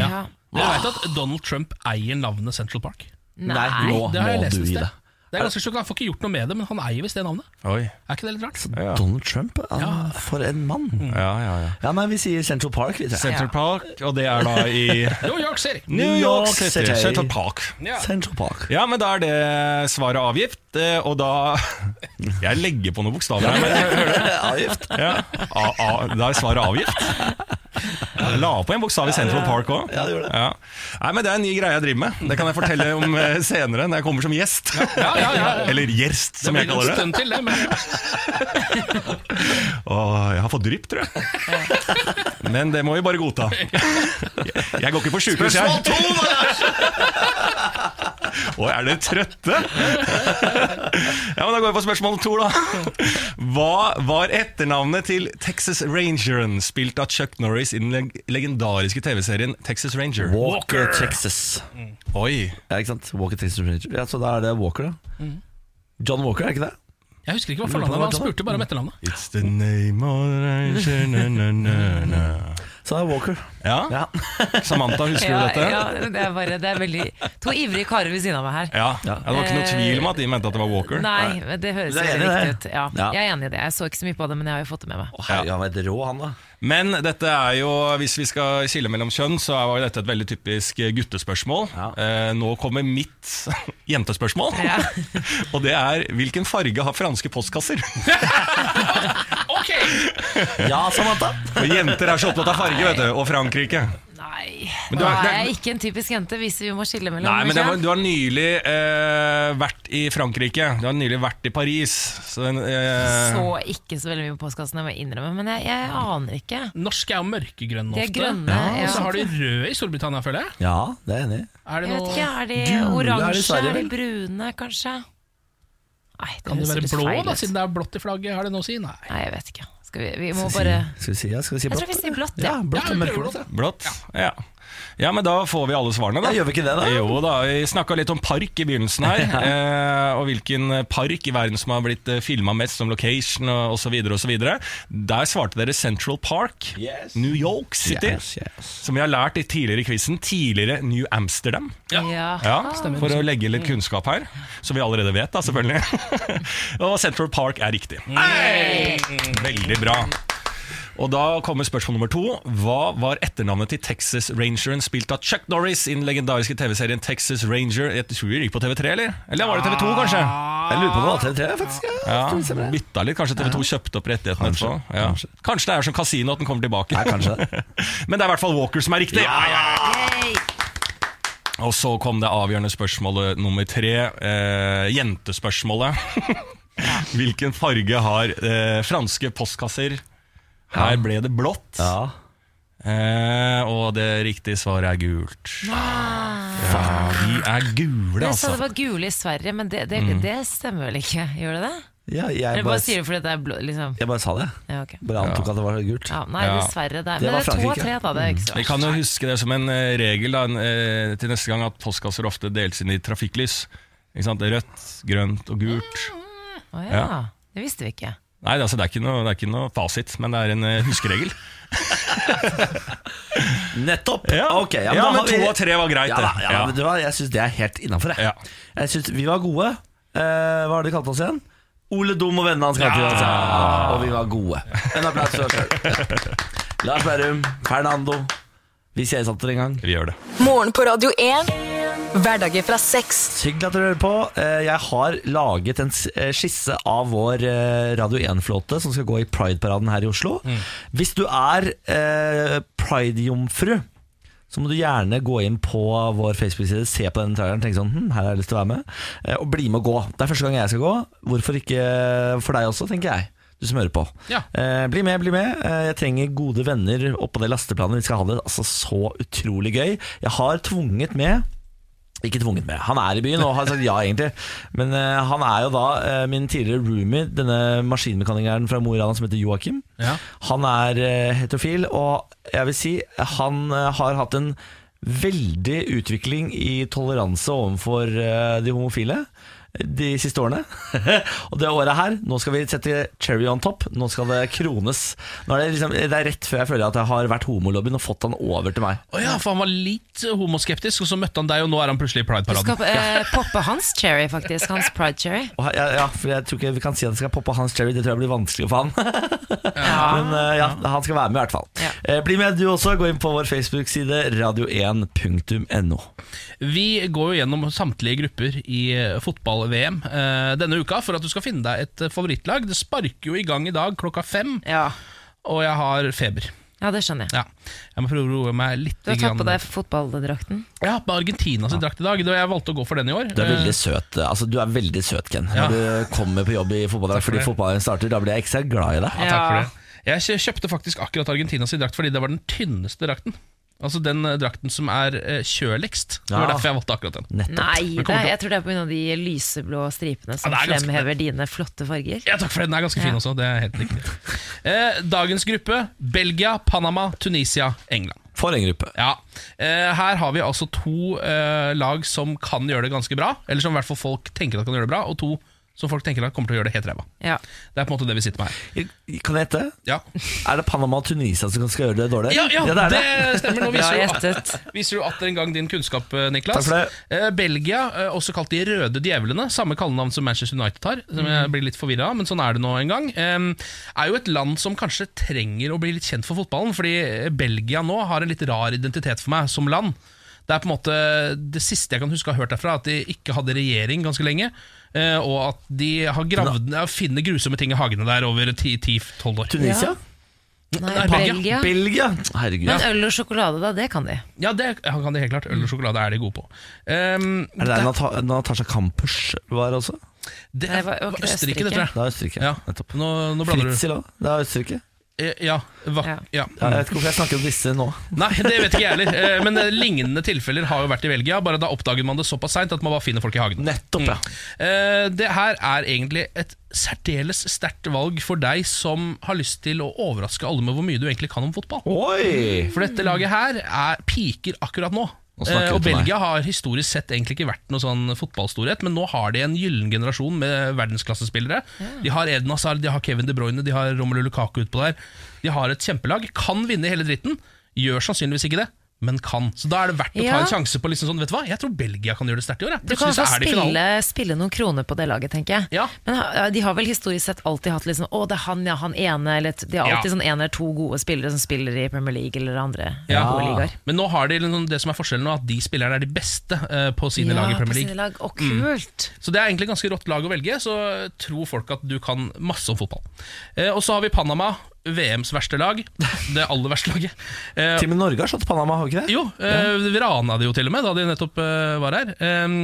Ja. Men jeg vet at Donald Trump eier navnet Central Park. Nei. nå det har jeg må lest du et gi sted. deg. Det er ganske sjukt, Han får ikke gjort noe med det, men han eier visst det navnet. Oi. Er ikke det litt rart? Ja. Donald Trump, ja, for en mann. Ja, ja, ja. Ja, nei, vi sier Central Park. Vi sier. Central Park, og det er da <laughs> i New York City. New York City. Central Park. Ja. Central Park. Ja, men da er det svaret avgift, eh, og da <laughs> Jeg legger på noen bokstaver her, men <laughs> Avgift. ja. a, a, da er svaret avgift. Jeg la på en bokstav i Central Park òg. Ja, det. Ja. Nei, men Det er en ny greie jeg driver med. Det kan jeg fortelle om <laughs> eh, senere, når jeg kommer som gjest. Ja, ja, ja. Eller gjerst, som Det Det blir en kaller stund til, det. Men <laughs> Og jeg har fått drypp, tror jeg. Men det må vi bare godta. <laughs> Jeg går ikke på sjukehus, jeg. Å, er dere trøtte? Ja, men Da går vi på spørsmål to, da. Hva var etternavnet til Texas Rangeren, spilt av Chuck Norris i den legendariske TV-serien Texas Ranger? Walker, Walker. Texas. Oi. Ja, ikke sant? Walker, Texas Ranger. Ja, Så da er det Walker, da. John Walker, er ikke det? jeg husker ikke hva fornavnet var. Han spurte bare om etternavnet. It's the name of the ranger, na, na, na, na. <laughs> Så det er Walker. Ja, Ja. <laughs> Samantha, husker Ja, du dette? ja, det er bare Det er veldig To ivrige karer ved siden av meg her. Ja. ja, Det var ikke noe tvil om at de mente at det var Walker. Nei, men det høres er veldig riktig ut. Ja, Ja. Jeg er enig i det. Jeg så ikke så mye på det, men jeg har jo fått det med meg. Å, herregud, han rå, han da. Men dette er jo, hvis vi skal skille mellom kjønn, så var dette et veldig typisk guttespørsmål. Ja. Eh, nå kommer mitt <laughs> jentespørsmål. Ja. <laughs> Og det er hvilken farge har franske postkasser? Ok! <laughs> Ja, Samantha. Og jenter er så opptatt av farge, vet du, og Frankrike. Nei, Men nå du er- er det er- jeg ikke en typisk jente, hvis vi må skille mellom Nei, men det var, du har nylig eh, vært i Frankrike. Du har nylig vært i Paris. Så, eh, Så ikke så veldig mye på postkassen, jeg må innrømme, men jeg, jeg aner ikke. Norsk er jo mørkegrønne De ofte. er grønne. Ja, ja. Og så har de røde i Storbritannia, føler jeg. Ja, det er jeg enig i. Er det Jeg vet noe ikke, er de Gule er det i oransje, Sverige, er de vel? brune, kanskje? Nei, det Kan det være blå, feil da, siden det er blått i flagget? Har det noe å si? Nei. Nei, jeg vet ikke. Skal vi, vi må Skal bare si- Skal vi si ja? Skal vi si Jeg blått? tror vi sier blått, Ja, ja. blått Ja, og mørkeblått. blått. ja. Ja. men da får vi alle svarene, da. Ja, gjør vi ikke det, da? Jo da, vi snakka litt om park i begynnelsen her. <laughs> eh, og hvilken park i verden som har blitt eh, filma mest som location osv. osv. Der svarte dere Central Park, Yes. New York City. Yes, yes. Som vi har lært i tidligere i quizen. Tidligere New Amsterdam. Ja. Ja. Ja, For å legge litt kunnskap her, som vi allerede vet, da, selvfølgelig. <laughs> og Central Park er riktig. Veldig bra. Og da kommer spørsmål nummer to. Hva var etternavnet til Texas Rangeren spilt av Chuck Norris i den legendariske TV-serien Texas Ranger? Jeg tror det gikk på TV3, eller? Eller var det TV2, kanskje? Jeg lurer på om det var TV3, faktisk. Ja, Ja. Bytta litt. Kanskje TV2 kjøpte opp rettighetene Kanskje, etterpå. Ja. kanskje. Kanskje det er som kasino at den kommer tilbake. Ja, <laughs> det. Men det er i hvert fall Walker som er riktig. Yay! Og så kom det avgjørende spørsmålet nummer tre. Eh, jentespørsmålet. <laughs> Hvilken farge har eh, franske postkasser? Her ble det blått. Ja. Eh, og det riktige svaret er gult. Ja, de er gule, Jeg sa det altså. var gule i Sverige, men det, det, det stemmer vel ikke? Gjør det det? ja jeg, Eller bare, bare sier det fordi det er blå, liksom? jeg bare sa det. Ja, ok. Bare antok at det var gult. Ja, nei, Ja. dessverre. Det er, Det men var det er to av Frankrike. tre, da. Det er ikke så Vi verst. kan jo huske det som en eh, regel da, en, eh, til neste gang at postkasser ofte deles inn i trafikklys. Ikke sant? Rødt, grønt og gult. Å ja. Ja. Det visste vi ikke. Nei, altså, det, er ikke noe, det er ikke noe fasit, men det er en eh, huskeregel. <laughs> Nettopp! Ja, Ok, ja, men har vi- to av tre var greit, Ja, da, det. ja, Ja. Du? Jeg syns det er helt innafor. Jeg, Ja. jeg synes vi var gode. Uh, hva har de kalt oss igjen? Ole Dum og vennene hans kalte oss. Ja. Og vi var gode. En applaus for oss sjøl. <laughs> Lars Berrum, Fernando. Vi ses atter en gang. Vi gjør det. Morgen på Radio 1. Hverdager fra sex. Hyggelig at dere hører på. Eh, Jeg har laget en eh, skisse av vår eh, Radio 1-flåte som skal gå i Pride-paraden her i Oslo. Hvis du er eh, Pride-jomfru, så må du gjerne gå inn på vår Facebook-side, se på den traileren tenke sånn hm, her har jeg lyst til å være med, og bli med og gå. Det er første gang jeg skal gå. Hvorfor ikke for deg også, tenker jeg. Du som hører på. Ja. Eh, bli med, bli med. Eh, jeg trenger gode venner oppå det lasteplanet. Vi skal ha det altså så utrolig gøy. Jeg har tvunget med ikke tvunget med. Han er i byen og har sagt ja, egentlig. Men uh, han er jo da uh, min tidligere roomie, denne maskinmekanikeren fra Mo i Rana som heter Joakim. Ja. Han er uh, heterofil, og jeg vil si han har hatt en veldig utvikling i toleranse overfor de homofile de siste årene. <laughs> og det året her, nå skal vi sette cherry on top. Nå skal det krones. Nå er det, liksom, det er rett før jeg føler at jeg har vært homolobbyen og fått han over til meg. Oh ja, for han var litt homoskeptisk, og så møtte han deg, og nå er han plutselig i Pride-paraden. Du skal eh, poppe hans cherry, faktisk. Hans pride cherry. Ja, ja, for jeg tror ikke vi kan si at det skal poppe hans cherry. Det tror jeg blir vanskelig for han. <laughs> Men uh, ja, han skal være med i hvert fall. Ja. Eh, bli med du også. Gå inn på vår Facebook-side radio1.no. Vi går jo gjennom samtlige grupper i eh, fotball-VM eh, denne uka for at du skal finne deg et eh, favorittlag. Det sparker jo i gang i dag klokka fem, Ja. og jeg har feber. Ja, det skjønner jeg. Ja, Jeg må prøve å roe meg litt. Du har tatt på deg fotballdrakten. Ja, på Argentinas ja. drakt i dag. Jeg valgte å gå for den i år. Du er Eh, veldig søt, altså, du er veldig søt Ken. Ja. Når du kommer på jobb i fotballdrakt for fordi det. fotballen starter, da blir jeg ekstra glad i deg. Ja, takk for det. Jeg kjøpte faktisk akkurat Argentinas drakt fordi det var den tynneste drakten. Altså den eh, drakten som er eh, kjøligst. Det var derfor jeg valgte akkurat den. Nettopp. Nei, Det jeg tror det er pga. de lyseblå stripene som Ja, det er ganske- fremhever dine flotte farger. Ja, takk for det. Den er ganske fin Ja. også. Det er helt riktig. <laughs> Eh, dagens gruppe Belgia, Panama, Tunisia, England. For en gruppe. Ja, eh, Her har vi altså to eh, lag som kan gjøre det ganske bra. Eller som i hvert fall folk tenker at kan gjøre det bra, og to som folk tenker at kommer til å gjøre det helt ræva. Ja. Det er på en måte det vi sitter med her. Kan jeg gjette? Ja, Er det Panama og Tunisia som skal gjøre det dårlig? ja, ja det er det, det. stemmer. Nå <laughs> viser du, at, viser du atter en gang din kunnskap, eh, Niklas. Takk for det. Eh, Belgia, eh, også kalt De røde djevlene, samme kallenavn som Manchester United har. Som Mm. jeg blir litt forvirra av, men sånn er det nå en gang. Eh, er jo et land som kanskje trenger å bli litt kjent for fotballen, fordi eh, Belgia nå har en litt rar identitet for meg som land. Det er på en måte Det siste jeg kan huske å ha hørt derfra, er at de ikke hadde regjering ganske lenge. Eh, Og at de har gravd ja, finner grusomme ting i hagene der over 10-12 år. Tunisia? Nei, Nei, Belgia. Belgia? Herregud. Men øl og sjokolade, da, det kan de. Ja, det kan de helt klart. Øl og sjokolade er de gode på. Um, Er det der Nata Natasha Kampusch var også? det er var- var okay, det Østerrike, det tror jeg. Det er Østerrike. Ja. Nettopp. Nå, nå blander du. Òg. Det er Østerrike. Eh, Ja, va, Ja. ja. Ja, jeg vet ikke hvorfor jeg snakker om disse nå. Nei, det vet ikke jeg heller. Eh, Men eh, lignende tilfeller har jo vært i Belgia. Bare da oppdager man det såpass seint at man bare finner folk i hagen. Nettopp, ja. mm. Det her er egentlig et særdeles sterkt valg for deg som har lyst til å overraske alle med hvor mye du egentlig kan om fotball. Oi! For dette laget her er piker akkurat nå. Nå Eh, og. Belgia har historisk sett egentlig ikke vært noe sånn fotballstorhet, men nå har de en gyllen generasjon med verdensklassespillere. De har Eden Hazard, de har Kevin De Bruyne, de har Romelu Lukaku utpå der. De har et kjempelag. Kan vinne hele dritten. Gjør sannsynligvis ikke det, men kan. Så da er det verdt å ta Ja. en sjanse på liksom sånn, vet du hva, jeg tror Belgia kan gjøre det sterkt i år. jeg. Du kan så også spille, spille noen kroner på det laget, tenker jeg. Ja. Men de har vel historisk sett alltid hatt liksom, å, det er han, ja, han ene, eller de har alltid Ja. sånn en eller to gode spillere som spiller i Premier League eller andre Ja. gode ligaer. Men nå har de liksom, det som er forskjellen nå, at de spillerne er de beste eh, på sine lag i Premier League. lag. Å, kult! Så det er egentlig ganske rått lag å velge, så tror folk at du kan masse om fotball. Eh, og så har vi Panama, VMs verste lag. Det aller verste laget. Eh, Til og med Norge har slått Panama, har ikke det? jo, eh, vi rana det jo til og med da de nettopp eh, var her. Eh,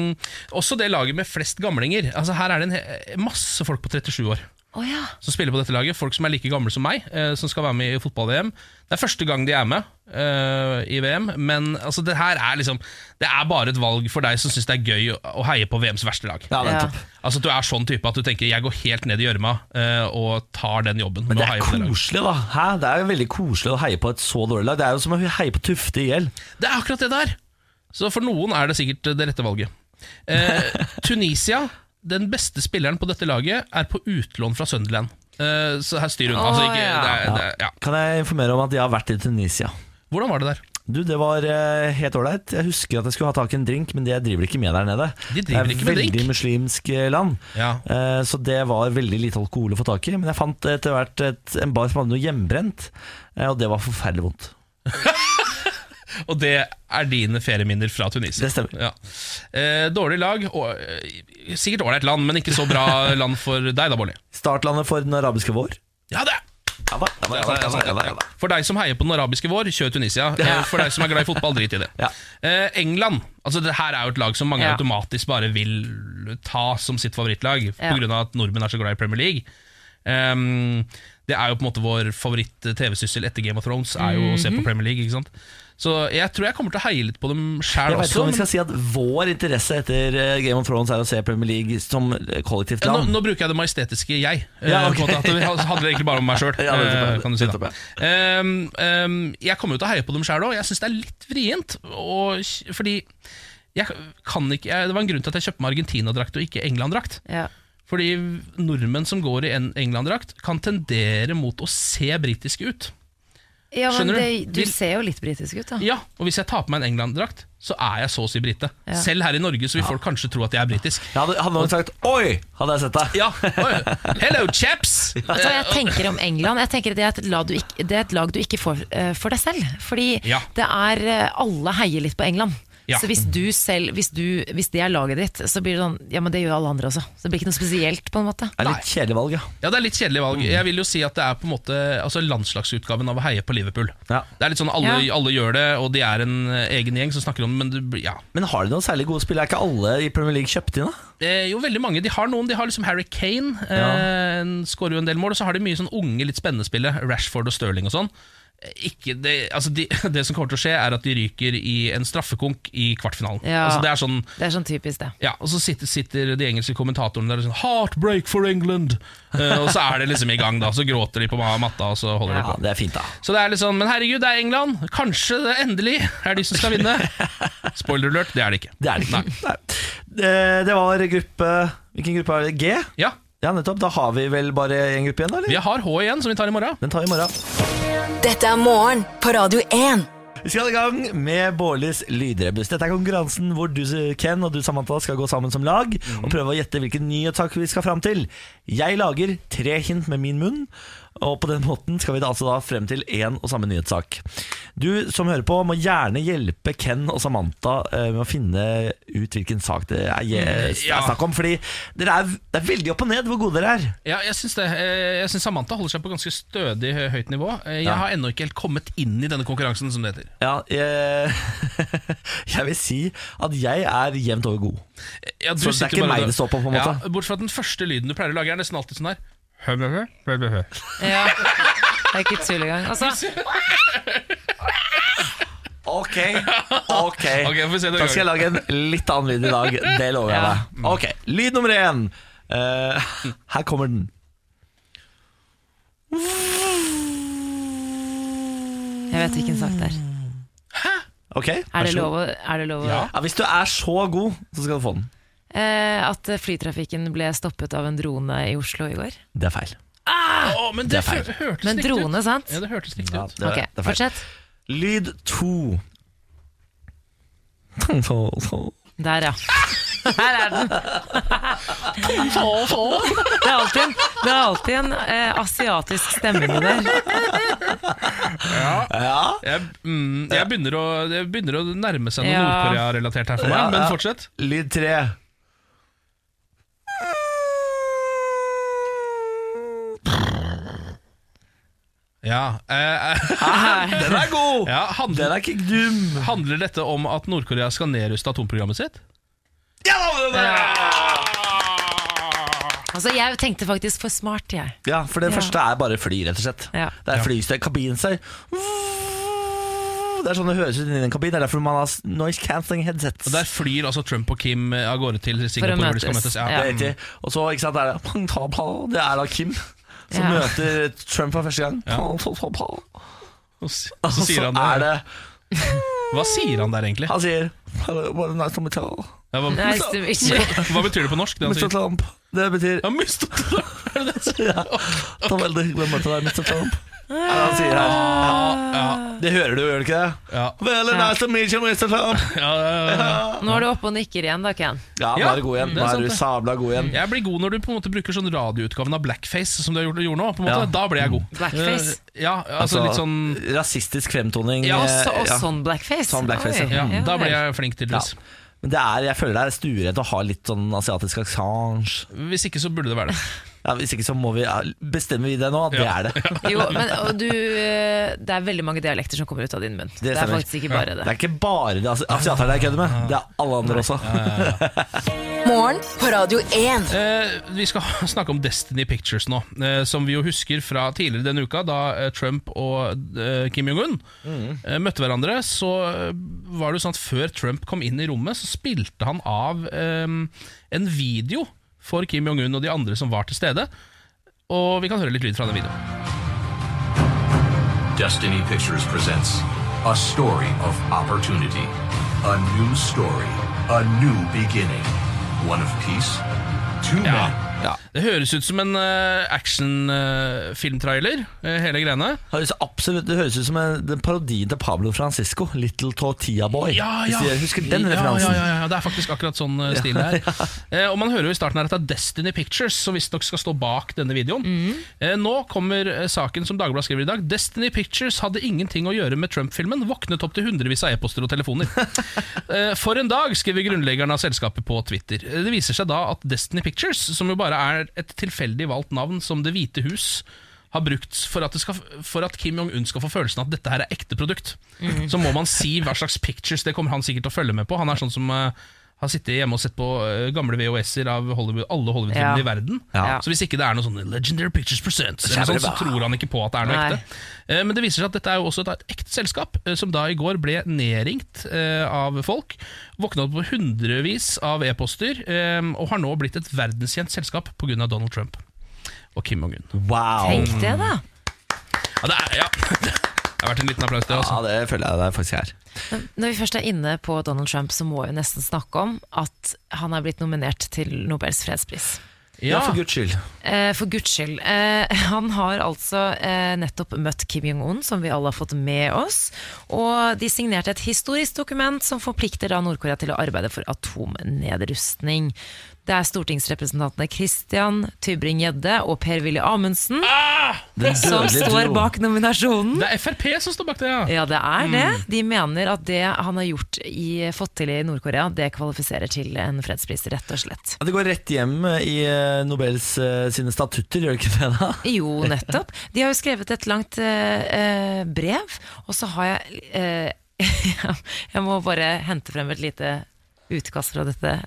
også det laget med flest gamlinger. Altså Her er det en masse folk på 37 år Å ja. som spiller på dette laget. Folk som er like gamle som meg, eh, som skal være med i fotball-VM. Det er første gang de er med eh, i VM, men altså, det her er liksom Det er bare et valg for deg som syns det er gøy å, å heie på VMs verste lag. Ja, nettopp. Altså at Du er sånn type at du tenker jeg går helt ned i gjørma eh, og tar den jobben. Men det er det koselig, da. Hæ? Det er jo veldig koselig å heie på et så dårlig lag. Det er jo som å heie på Tufte i hjel. Det er akkurat det der. Så for noen er det sikkert det rette valget. Eh, <laughs> Tunisia, den beste spilleren på dette laget, er på utlån fra Sunderland. Uh, så her styrer hun. altså, ikke, ja. det er, det er, ja. Kan jeg informere om at jeg har vært i Tunisia? Hvordan var det der? Du, Det var eh, helt ålreit. Jeg husker at jeg skulle ha tak i en drink, men det driver ikke med der nede. De det driver er ikke med veldig drink. muslimsk eh, land, Ja. eh, så det var veldig lite alkohol å få tak i. Men jeg fant etter hvert et, en bar som hadde noe hjemmebrent, og det var forferdelig vondt. <laughs> Og det er dine ferieminner fra Tunisia. Det stemmer. Ja. Eh, dårlig lag, og, eh, sikkert ålreit land, men ikke så bra <laughs> land for deg da, Bolli. Startlandet for den arabiske vår. Ja, det Ja da, ja da, ja da, ja ja ja. For deg som heier på den arabiske vår, kjør Tunisia. Eh, For deg som er glad i fotball, drit i det. Eh, England. altså det her er jo et lag som mange automatisk bare vil ta som sitt favorittlag, Ja. På grunn av at nordmenn er så glad i Premier League. Ehm, det er jo på en måte vår favoritt-TV-syssel etter Game of Thrones, er jo å se på Premier League. ikke sant? Så jeg tror jeg kommer til å heie litt på dem sjæl Jeg vet ikke om vi skal si at vår interesse etter eh, Game of Thrones er å se Premier League som eh, kollektivt Ja, nå, land. nå bruker jeg det majestetiske jeg. Eh, Ja, okay. på en måte, at det handler egentlig bare om meg sjøl. <laughs> Ja, kan du si da. Um, Ehm, ehm, jeg kommer jo til å heie på dem sjæl òg. Jeg syns det er litt vrient. Og, fordi jeg kan ikke jeg, Det var en grunn til at jeg kjøpte meg Argentina-drakt og ikke England-drakt. Ja. Fordi nordmenn som går i en England-drakt, kan tendere mot å se britiske ut. Ja, men Skjønner det, du hvis, ser jo litt britisk ut, da. Ja, Og hvis jeg tar på meg en England-drakt, så er jeg så å si brite. Ja. Selv her i Norge så vil folk kanskje tro at jeg er britisk. Jeg hadde, hadde noen sagt 'oi', hadde jeg sett deg. Ja, oi. Hello, chaps! Vet du hva jeg tenker om England? Jeg tenker Det er et lag du ikke, det er et lag du ikke får eh, for deg selv. Fordi Ja. det er eh, alle heier litt på England. Ja. Så hvis du selv, hvis, du, hvis det er laget ditt, så blir det sånn Ja, men det gjør alle andre også. Så det blir ikke noe spesielt, på en måte. Det er litt kjedelig valg, ja. Ja, det er litt kjedelig valg. Jeg vil jo si at det er på en måte altså landslagsutgaven av å heie på Liverpool. Ja. Det er litt sånn alle, Ja. alle gjør det, og de er en eh, egen gjeng som snakker om det, men du, blir- ja. Men har de noen særlig gode spill? Er ikke alle i Premier League kjøpt inn, da? Eh, jo, veldig mange. De har noen. De har liksom Harry Kane. Eh, skårer jo en del mål. Og så har de mye sånn unge, litt spennende spillere. Rashford og Sterling og sånn. Ikke det, altså de, det som kommer til å skje, er at de ryker i en straffekonk i kvartfinalen. Ja. Altså det er sånn Det er sånn typisk, det. ja, Og så sitter, sitter de engelske kommentatorene der og sånn 'Heartbreak for England'. Uh, og så er det liksom i gang, da. Så gråter de på matta, og så holder de på. det er fint, da. Så det er litt sånn, Men herregud, det er England! Kanskje det endelig er de som skal vinne. <laughs> Spoiler alert, det er det ikke. Det er det ikke. Nei. Nei. Det, var gruppe Hvilken gruppe er det? G? Ja, Ja, nettopp. Da har vi vel bare en gruppe igjen, da? Vi har H igjen, som vi tar i morgen. Den tar vi i morgen. Dette er morgen på Radio 1. Vi skal i gang med Bårlis lydrebus. Dette er konkurransen hvor du, Ken, og du, Samantha, skal gå sammen som lag og prøve å gjette hvilken nyhetssak vi skal fram til. Jeg lager tre hint med min munn, og på den måten skal vi da altså da frem til én og samme nyhetssak. Du som hører på, må gjerne hjelpe Ken og Samantha eh, med å finne ut hvilken sak det er, Ja. er snakk om. Fordi dere er, det er veldig opp og ned hvor gode dere er. Ja, jeg syns det. Eh, Jeg synes Samantha holder seg på ganske stødig høyt nivå. Eh, Jeg Ja. har ennå ikke helt kommet inn i denne konkurransen, som det heter. Ja, jeg, <laughs> jeg vil si at jeg er jevnt over god. Ja, du Så det er ikke meg det står på, på en måte? Ja, Bortsett fra at den første lyden du pleier å lage, er nesten alltid sånn her. Ja. Det er ikke tull engang. Altså, Ok, <laughs> ok. Ok, får se det Da skal jeg lage en litt annen lyd i dag. Det lover jeg Ja. deg. Ok, Lyd nummer én. Eh, her kommer den. jeg vet hvilken sak det er. Ok, Er vær det så god. lov å, er det lov å Ja, Hvis du er så god, så skal du få den. Eh, At flytrafikken ble stoppet av en drone i Oslo i går? Det er feil. Å, men Det det, hørtes feil. ut. Men riktig drone, sant? Ja, det hørtes riktig Ja, ut. det, Ok, det er feil. fortsett. Lyd to. Der, ja. <laughs> Her er den. Det er alltid en, det er alltid en eh, asiatisk stemme inni der. Ja, Jeg, mm, jeg, begynner å, det begynner å nærme seg noe Ja. Nord-Korea-relatert her for meg, Ja, men fortsett. Lyd tre. Ja, eh, <laughs> Den er god! ja handler, Den er ikke dum. handler dette om at Nord-Korea skal nedruste atomprogrammet sitt? Ja, den er- Altså, jeg tenkte faktisk for smart, jeg. ja, for det Ja. første er bare fly, rett og slett. Ja. Det er flystøy, kabinstøy. Det er sånn det høres ut inni en kabin. Det er derfor man har noise cancelling headsets. Og Der flyr altså Trump og Kim eh, av gårde til For å Singapore. hvor de skal møtes. møtes. Ja. Det er riktig. Og så ikke sant, er det. Det er da Kim som Ja. møter Trump for første gang. Ja. Og så, så sier han er det. det Hva sier han der egentlig? Han sier what a nice to meet you, Ja, hva, ikke. <laughs> hva betyr det på norsk? Det Mr. Trump. Det betyr Ja, Mr. Trump! <laughs> Er det det han sier? Det var veldig hyggelig å møte deg, Mr. Trump. Det han sier her. Ja, Det hører du, gjør du ikke det? ja, Veldig nice to meet you, Mr. Trump. <laughs> ja, ja, ja. Nå er du oppe og nikker igjen, da, Ken. Ja, nå er du god igjen. Nå er du sabla god igjen. Jeg blir god når du på en måte bruker sånn radioutgaven av blackface, som du har gjort, gjorde nå. På en måte. Ja. Da blir jeg god. Blackface? Eh, Ja, altså, litt sånn Rasistisk fremtoning. Ja, eh, Så, og ja. sånn blackface? Sånn blackface, ja. ja, Da blir jeg flink, Ja. det Men det er, jeg føler det er stuerent å ha litt sånn asiatisk aksent. Hvis ikke så burde det være det. <laughs> Ja, hvis ikke så må vi ja, Bestemmer vi det nå? at Det er det. <laughs> Jo, men og du, eh, det er veldig mange dialekter som kommer ut av din munn. Det, er faktisk ikke bare Det det. er ikke bare det asi- asiaterne jeg kødder med, det er alle andre også. <laughs> Morgen på Radio 1. Eh, vi skal <laughs> snakke om Destiny Pictures nå, eh, som vi jo husker fra tidligere denne uka, da eh, Trump og eh, Kim Jong-un eh, møtte hverandre. Så var det jo sånn at før Trump kom inn i rommet, så spilte han av eh, en video for Kim Jong-un og de andre som var til stede. Og vi kan høre litt lyd fra den videoen. Destiny Pictures presents a story of opportunity, a new story, a new beginning, one of peace, two Ja. men. Ja. Det høres ut som en uh, actionfilmtrailer, uh, hele greiene. Høres absolutt, det høres ut som en, den parodien til Pablo Francisco, Little Tortilla Boy. Hvis du husker den ja, referansen? Ja, ja, ja, det er faktisk akkurat sånn uh, stil det er. <laughs> uh, og man hører jo i starten her at det er Destiny Pictures som visstnok skal stå bak denne videoen. Eh, nå kommer saken som Dagbladet skriver i dag. Destiny Pictures hadde ingenting å gjøre med Trump-filmen. Våknet opp til hundrevis av e-poster og telefoner. <laughs> Eh, For en dag, skriver grunnleggeren av selskapet på Twitter. Det viser seg da at Destiny Pictures, som jo bare er et tilfeldig valgt navn som Det hvite hus har brukt for at, det skal, for at Kim Jong-un skal få følelsen av at dette her er ekte produkt, Mm. så må man si hva slags pictures. Det kommer han sikkert til å følge med på. Han er sånn som eh, har sittet hjemme og sett på eh, gamle VHS-er av Hollywood, alle Hollywood-filmene Ja. i verden. Ja. Så hvis ikke det er noe sånn Legendary Pictures Presents, sånn, så tror han ikke på at det er noe Nei. ekte. Eh, Men det viser seg at dette er jo også et, ekte selskap, eh, som da i går ble nedringt av folk. Våkna opp på hundrevis av e-poster, og har nå blitt et verdenskjent selskap pga. Donald Trump og Kim Jong-un. Wow. Tenk det, da. Ja, det, er, ja. <laughs> det har vært en liten applaus til. også. Ja, det føler jeg det er faktisk er. Når vi først er inne på Donald Trump, så må vi nesten snakke om at han er blitt nominert til Nobels fredspris. Ja, for guds skyld. Eh, for guds skyld. Eh, <laughs> han har altså eh, nettopp møtt Kim Jong-un, som vi alle har fått med oss. Og de signerte et historisk dokument som forplikter da Nord-Korea til å arbeide for atomnedrustning. Det er stortingsrepresentantene Christian Tybring-Gjedde og Per-Willy Amundsen ah! som står bak nominasjonen. Det er Frp som står bak det, ja. Ja, det er det. Mm. De mener at det han har gjort i, fått til i Nord-Korea, det kvalifiserer til en fredspris, rett og slett. Ja, Det går rett hjem i eh, Nobels eh, sine statutter, gjør det ikke det? da? <laughs> Jo, nettopp. De har jo skrevet et langt eh, eh, brev, og så har jeg eh, <laughs> Jeg må bare hente frem et lite utkast fra dette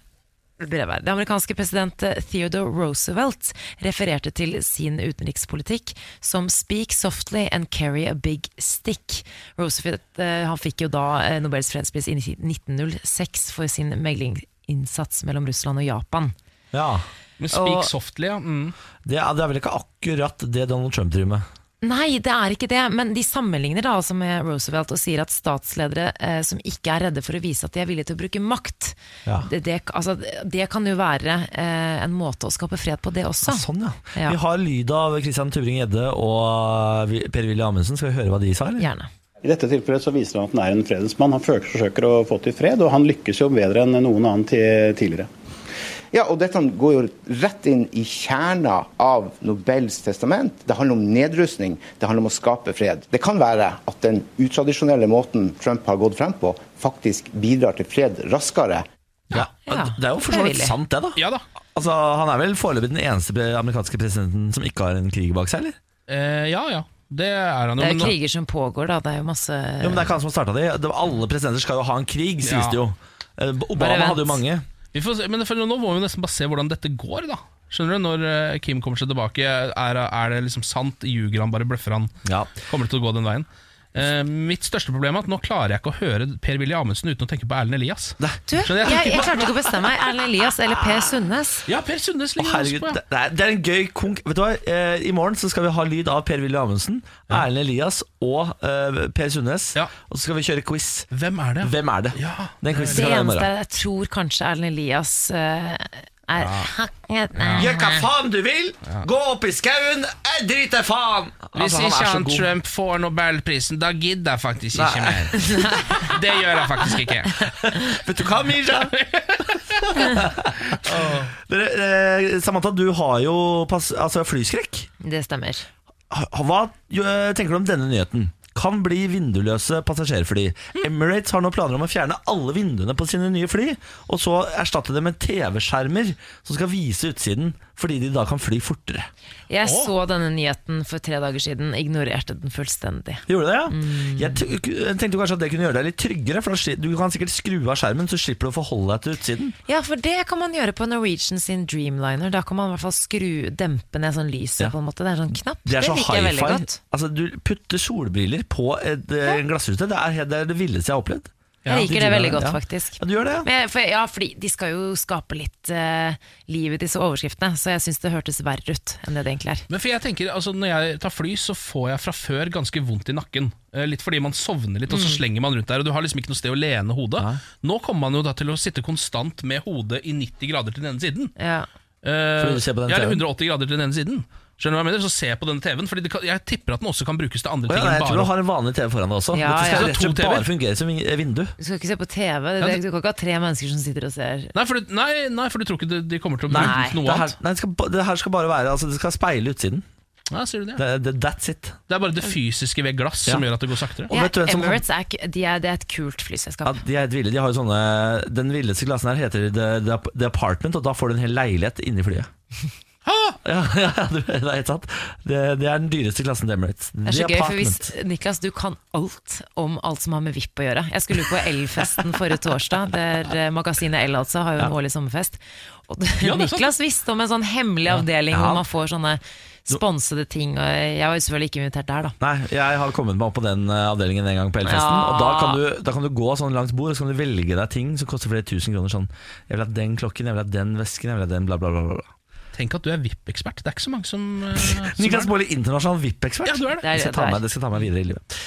brevet. Det amerikanske president eh, Theodore Roosevelt refererte til sin utenrikspolitikk som 'speak softly and carry a big stick'. Roosevelt eh, han fikk jo da eh, Nobels fredspris i 1906 for sin meglingsinnsats mellom Russland og Japan. Ja. Men speak Og- softly, ja. Mm. Det, er, det er vel ikke akkurat det Donald Trump driver med? Nei, det er ikke det, men de sammenligner da altså med Roosevelt og sier at statsledere eh, som ikke er redde for å vise at de er villige til å bruke makt, Ja. det, det, altså, det kan jo være eh, en måte å skape fred på, det også. Sånn, ja. Ja. Vi har lyd av Christian Tubring-Gjedde og eh, Per-Willy Amundsen. Skal vi høre hva de sa? eller? Gjerne. I dette tilfellet så viser han at han er en fredensmann. Han forsøker å få til fred, og han lykkes jo bedre enn noen annen tidligere. Ja, og dette går jo rett inn i kjerna av Nobels testament. Det handler om nedrustning, det handler om å skape fred. Det kan være at den utradisjonelle måten Trump har gått frem på, faktisk bidrar til fred raskere. Ja, Det er jo for så vidt sant, det, da. Ja da. Altså, Han er vel foreløpig den eneste amerikanske presidenten som ikke har en krig bak seg, eller? Eh, ja, ja. Det er han jo. Det er men jo nå- kriger som pågår, da. Det er jo masse Jo, men Det er ikke han som har starta det. Det- Alle presidenter skal jo ha en krig, sies Ja. det jo. Eh, Obama hadde jo mange. Vi får se, men for nå må vi nesten bare se hvordan dette går, da. Skjønner du, Når eh, Kim kommer seg tilbake, er, er det liksom sant? Ljuger han, bare bløffer han? Kommer det til å gå den veien? Eh, mitt største problem er at nå klarer jeg ikke å høre Per-Willy Amundsen uten å tenke på Erlend Elias. Du, jeg, jeg, jeg klarte ikke å bestemme meg. Erlend Elias eller Per Sundnes? Ja, Per Sundnes Å, herregud, det, det er, det er en gøy konk... Vet du hva? Eh, I morgen så skal vi ha lyd av Per-Willy Amundsen, Erlend Elias og eh, Per Sundnes. Og så skal vi kjøre quiz. Hvem er det? Hvem er det? Ja, quizen Det være eneste jeg tror kanskje Erlend Elias eh, er Gjør hva faen du vil! Gå opp i skauen! Jeg driter faen! Hvis Altså, han ikke han god. Trump får Nobelprisen, da gidder jeg faktisk ikke Nei. mer. <laughs> Det gjør jeg faktisk ikke. Vet du hva, Mija? <laughs> Eh, Samantha, du har jo pass, altså flyskrekk. Det stemmer. Hva eh, tenker du om denne nyheten? Kan bli vinduløse passasjerfly. Emirates har nå planer om å fjerne alle vinduene på sine nye fly, og så erstatte det med TV-skjermer som skal vise utsiden, fordi de da kan fly fortere. Jeg så denne nyheten for tre dager siden, ignorerte den fullstendig. Gjorde du det, ja? Jeg jeg tenkte kanskje at det kunne gjøre deg litt tryggere, for du kan sikkert skru av skjermen, så slipper du å forholde deg til utsiden. Ja, for det kan man gjøre på Norwegian sin Dreamliner. Da kan man i hvert fall skru, dempe ned sånn lyset Ja. på en måte. Det er sånn knapp. Det er så liker jeg veldig godt. Altså, du putter solbriller på et, ja. en glassrute. Det er, det er det villeste jeg har opplevd. Jeg liker det veldig godt, Ja. faktisk. Ja, du gjør det, ja. Men, for, ja, fordi de skal jo skape litt uh, liv i disse overskriftene, så jeg syns det hørtes verre ut enn det det egentlig er. Men for jeg tenker, altså Når jeg tar fly, så får jeg fra før ganske vondt i nakken. Eh, Litt fordi man sovner litt, og så Mm. slenger man rundt der. Og du har liksom ikke noe sted å lene hodet. Nå kommer man jo da til å sitte konstant med hodet i 90 grader til den ene siden. Ja. Uh, ja, eller 180 grader til den ene siden. Skjønner du hva jeg mener? Så se på denne TV-en. Fordi det kan, jeg tipper at den også kan brukes til andre ting ja, jeg tror du har en vanlig TV foran deg også. Ja, Dette skal ja. rett og slett bare fungere som vindu. Du skal ikke se på TV. Det, det- du kan ikke ha tre mennesker som sitter og ser. Nei, for, du- nei, nei, for du tror ikke de, de kommer til å bruke noe annet? nei det, skal, det her skal bare være Altså, det skal speile utsiden. Ja, sier du det? Det, det, that's it. Det er bare det fysiske ved glass som gjør at det går saktere. Og vet du hvem som- Emirates er, de er, det er et kult flyselskap. Ja, de er helt ville. De har jo sånne Den villeste glassen her heter The, The, The Apartment, og da får du en hel leilighet inni flyet. <laughs> Ja, <laughs> ja, det er helt sant. Det, det er den dyreste klassen til Emirates. Det er så gøy, for hvis Niklas, du kan alt om alt som har med VIP å gjøre. Jeg skulle på Elfesten forrige torsdag, der eh, magasinet El altså har jo en årlig sommerfest. Og Ja. Niklas visste om en sånn hemmelig avdeling Ja. hvor man får sånne sponsede ting. Og jeg var jo selvfølgelig ikke invitert der, da. Nei, jeg har kommet meg opp på den eh, avdelingen en gang på Elfesten. Ja. Og da kan, du, da kan du gå sånn langs bord og så kan du velge deg ting som koster flere tusen kroner. Sånn, jeg vil ha den klokken, jeg vil ha den vesken, jeg vil ha den bla, bla, bla. bla. Tenk at du er VIP-ekspert. Det er ikke så mange som, eh, som Niklas. Baarli, internasjonal VIP-ekspert. Ja, du er det. Det er Det skal, er. meg, det skal ta meg videre i livet.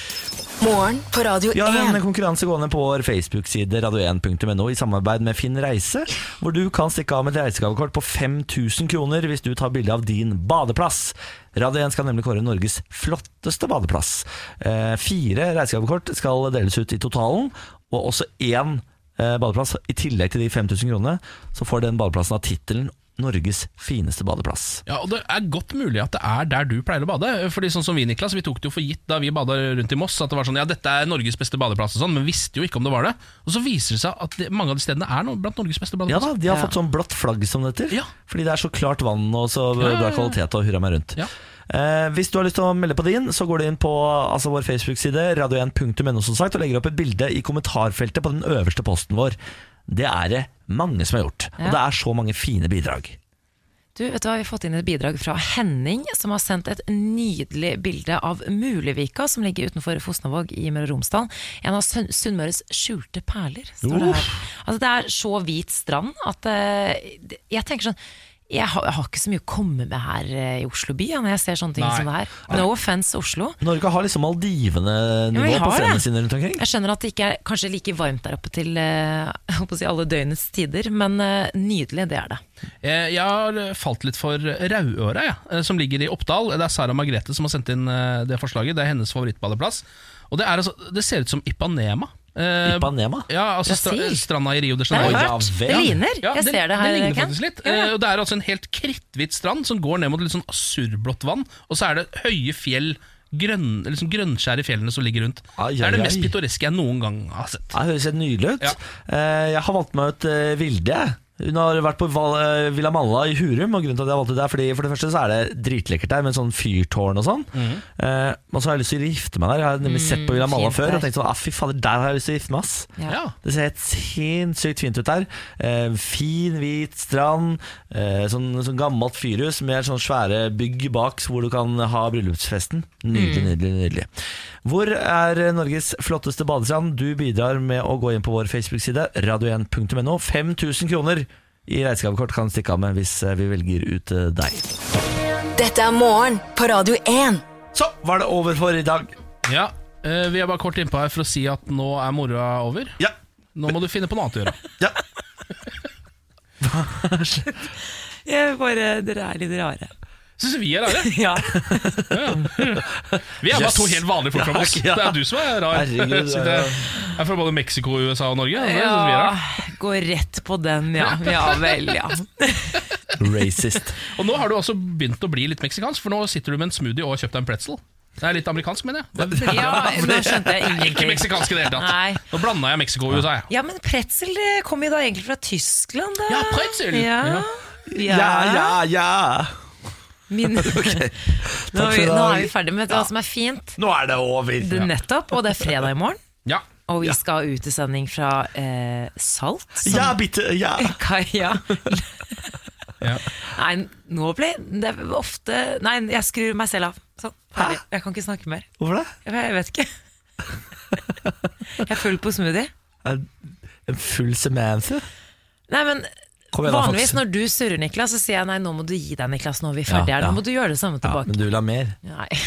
Morgen på Radio Vi har en 1. konkurranse gående på vår Facebook-side radio1.no i samarbeid med Finn Reise, hvor du kan stikke av med et reisegavekort på 5000 kroner hvis du tar bilde av din badeplass. Radio 1 skal nemlig kåre Norges flotteste badeplass. Eh, fire reisegavekort skal deles ut i totalen, og også én eh, badeplass. I tillegg til de 5000 kronene, så får den badeplassen av tittelen Norges fineste badeplass. Ja, og Det er godt mulig at det er der du pleier å bade. Fordi sånn som Vi Niklas, vi tok det jo for gitt da vi bada rundt i Moss at det var sånn, ja dette er Norges beste badeplass, og sånn, men visste jo ikke om det var det. Og Så viser det seg at det, mange av de stedene er no, blant Norges beste Ja da, De har Ja. fått sånn blått flagg som det heter. Ja. Fordi det er så klart vann og så bra ja. kvalitet og hurra meg rundt. Ja. Eh, hvis du har lyst til å melde på din, så går du inn på altså, vår Facebook-side radio1.no som sagt, og legger opp et bilde i kommentarfeltet på den øverste posten vår. Det er det mange som har gjort. Og det er så mange fine bidrag. Du, vet du hva, Vi har fått inn et bidrag fra Henning, som har sendt et nydelig bilde av Mulevika, som ligger utenfor Fosnavåg i Møre og Romsdal. En av Sunn- Sunnmøres skjulte perler, står det her. Altså, det er så hvit strand at uh, jeg tenker sånn jeg har, jeg har ikke så mye å komme med her eh, i Oslo by når jeg ser sånne ting Nei. som det her. No offence Oslo. Norge har liksom Maldivene-nivå ja, på har strendene sine rundt omkring. Jeg skjønner at det ikke er kanskje like varmt der oppe til eh, <laughs> si alle døgnets tider, men eh, nydelig, det er det. Jeg har falt litt for Rauøra, ja, som ligger i Oppdal. Det er Sara Margrethe som har sendt inn det forslaget. Det er hennes favorittbadeplass. Og det, er altså, det ser ut som Ipanema. Eh, Ipanema? Ja, altså stra Brasil. stranda i Rio de Det har Janeiro. jeg hørt. vel. Det ligner. Ja, jeg ser det her. ligner Ken. faktisk litt. Ja. Eh, og Det er altså en helt kritthvit strand som går ned mot litt sånn asurblått vann. Og så er det høye fjell, grønn, liksom grønnskjær i fjellene som ligger rundt. Ai, det er det mest ai. pittoreske jeg noen gang har sett. Ja, Det høres helt nydelig ut. Ja. Eh, Jeg har valgt meg ut eh, Vilde. jeg. Hun har vært på eh, Villa Malla i Hurum, og grunnen til at jeg valgte det er fordi for det første så er det dritlekkert der, med sånn fyrtårn og sånn. Mm. Eh, og så har jeg lyst til å gifte meg der. Jeg har nemlig sett på Villa Malla mm, før og tenkt sånn ah, fy fader, der har jeg lyst til å gifte meg, ass. Ja. Det ser helt sinnssykt fint ut der. Eh, fin, hvit strand. Eh, sånn, sånn gammelt fyrhus med sånn svære bygg bak hvor du kan ha bryllupsfesten. Nydelig, nydelig, nydelig. Hvor er Norges flotteste badestrand? Du bidrar med å gå inn på vår Facebook-side, radio1.no. 5000 kroner i reisegavekort kan stikke av med hvis eh, vi velger ut eh, deg. Dette er morgen på Radio 1. Så var det over for i dag. Ja, eh, Vi er bare kort innpå her for å si at nå er moroa over. Ja. Nå må du finne på noe annet å gjøre. ja. <laughs> Jeg bare, dere er litt rare. Syns vi er rare? <laughs> Ja. Vi er bare Yes. to helt vanlige folk fra oss. Ja. Det er du som er rar. Herregud, ja. Jeg er fra både Mexico, USA og Norge. Er ja. Gå rett på den, ja. <laughs> Ja vel, ja. Racist. Og nå har du også begynt å bli litt meksikansk, for nå sitter du med en smoothie og har kjøpt deg en pretzel. Det er litt amerikansk, mener jeg. <laughs> Det er Ja, nå skjønte jeg Ikke ingenting. meksikansk i det hele tatt. Nei. Nå blanda jeg Mexico og USA. Jeg. Ja, men pretzel det kommer jo da egentlig fra Tyskland, da. Ja, pretzel. Ja. Ja. Ja, ja, ja. <laughs> okay. nå, er vi, nå er vi ferdig med hva som er fint. Nå er det over. Det nettopp, og det er fredag i morgen. Ja. Og vi skal ha utesending fra eh, Salt. som- Ja, bitte, ja. <laughs> Kaja. <laughs> Ja. Nei, nå blir det ofte Nei, jeg skrur meg selv av. Sånn, ferdig. Jeg kan ikke snakke mer. Hvorfor det? Jeg, jeg vet ikke. Jeg er full på smoothie. En full Samantha? Nei, men igjen Vanligvis når du surrer, Niklas, så sier jeg nei, nå må du gi deg, Niklas. Nå er vi ferdige her. Ja, ja. Nå må du gjøre det samme Ja, tilbake. men du vil ha mer? Nei. <laughs>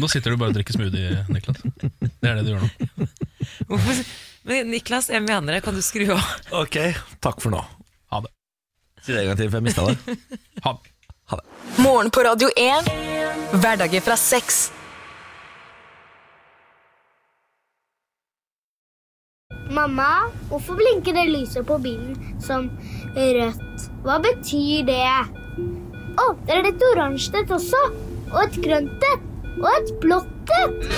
Nå sitter du bare og drikker smoothie, Niklas. Det er det du gjør nå. <laughs> Hvorfor, Men Niklas, jeg mener det. Kan du skru av? Ok, takk for nå. Ha det. Si det en gang til, for jeg mista det. Ha det. Morgen på Radio 1. Hverdager fra seks. Mamma, hvorfor blinker det lyset på bilen som rødt? Hva betyr det? Å, det er et oransje et også. Og et grønt et. Og et blått et.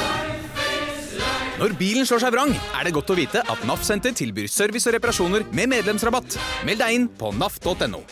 Når bilen slår seg vrang, er det godt å vite at NAF Senter tilbyr service og reparasjoner med medlemsrabatt. Meld deg inn på naf.no.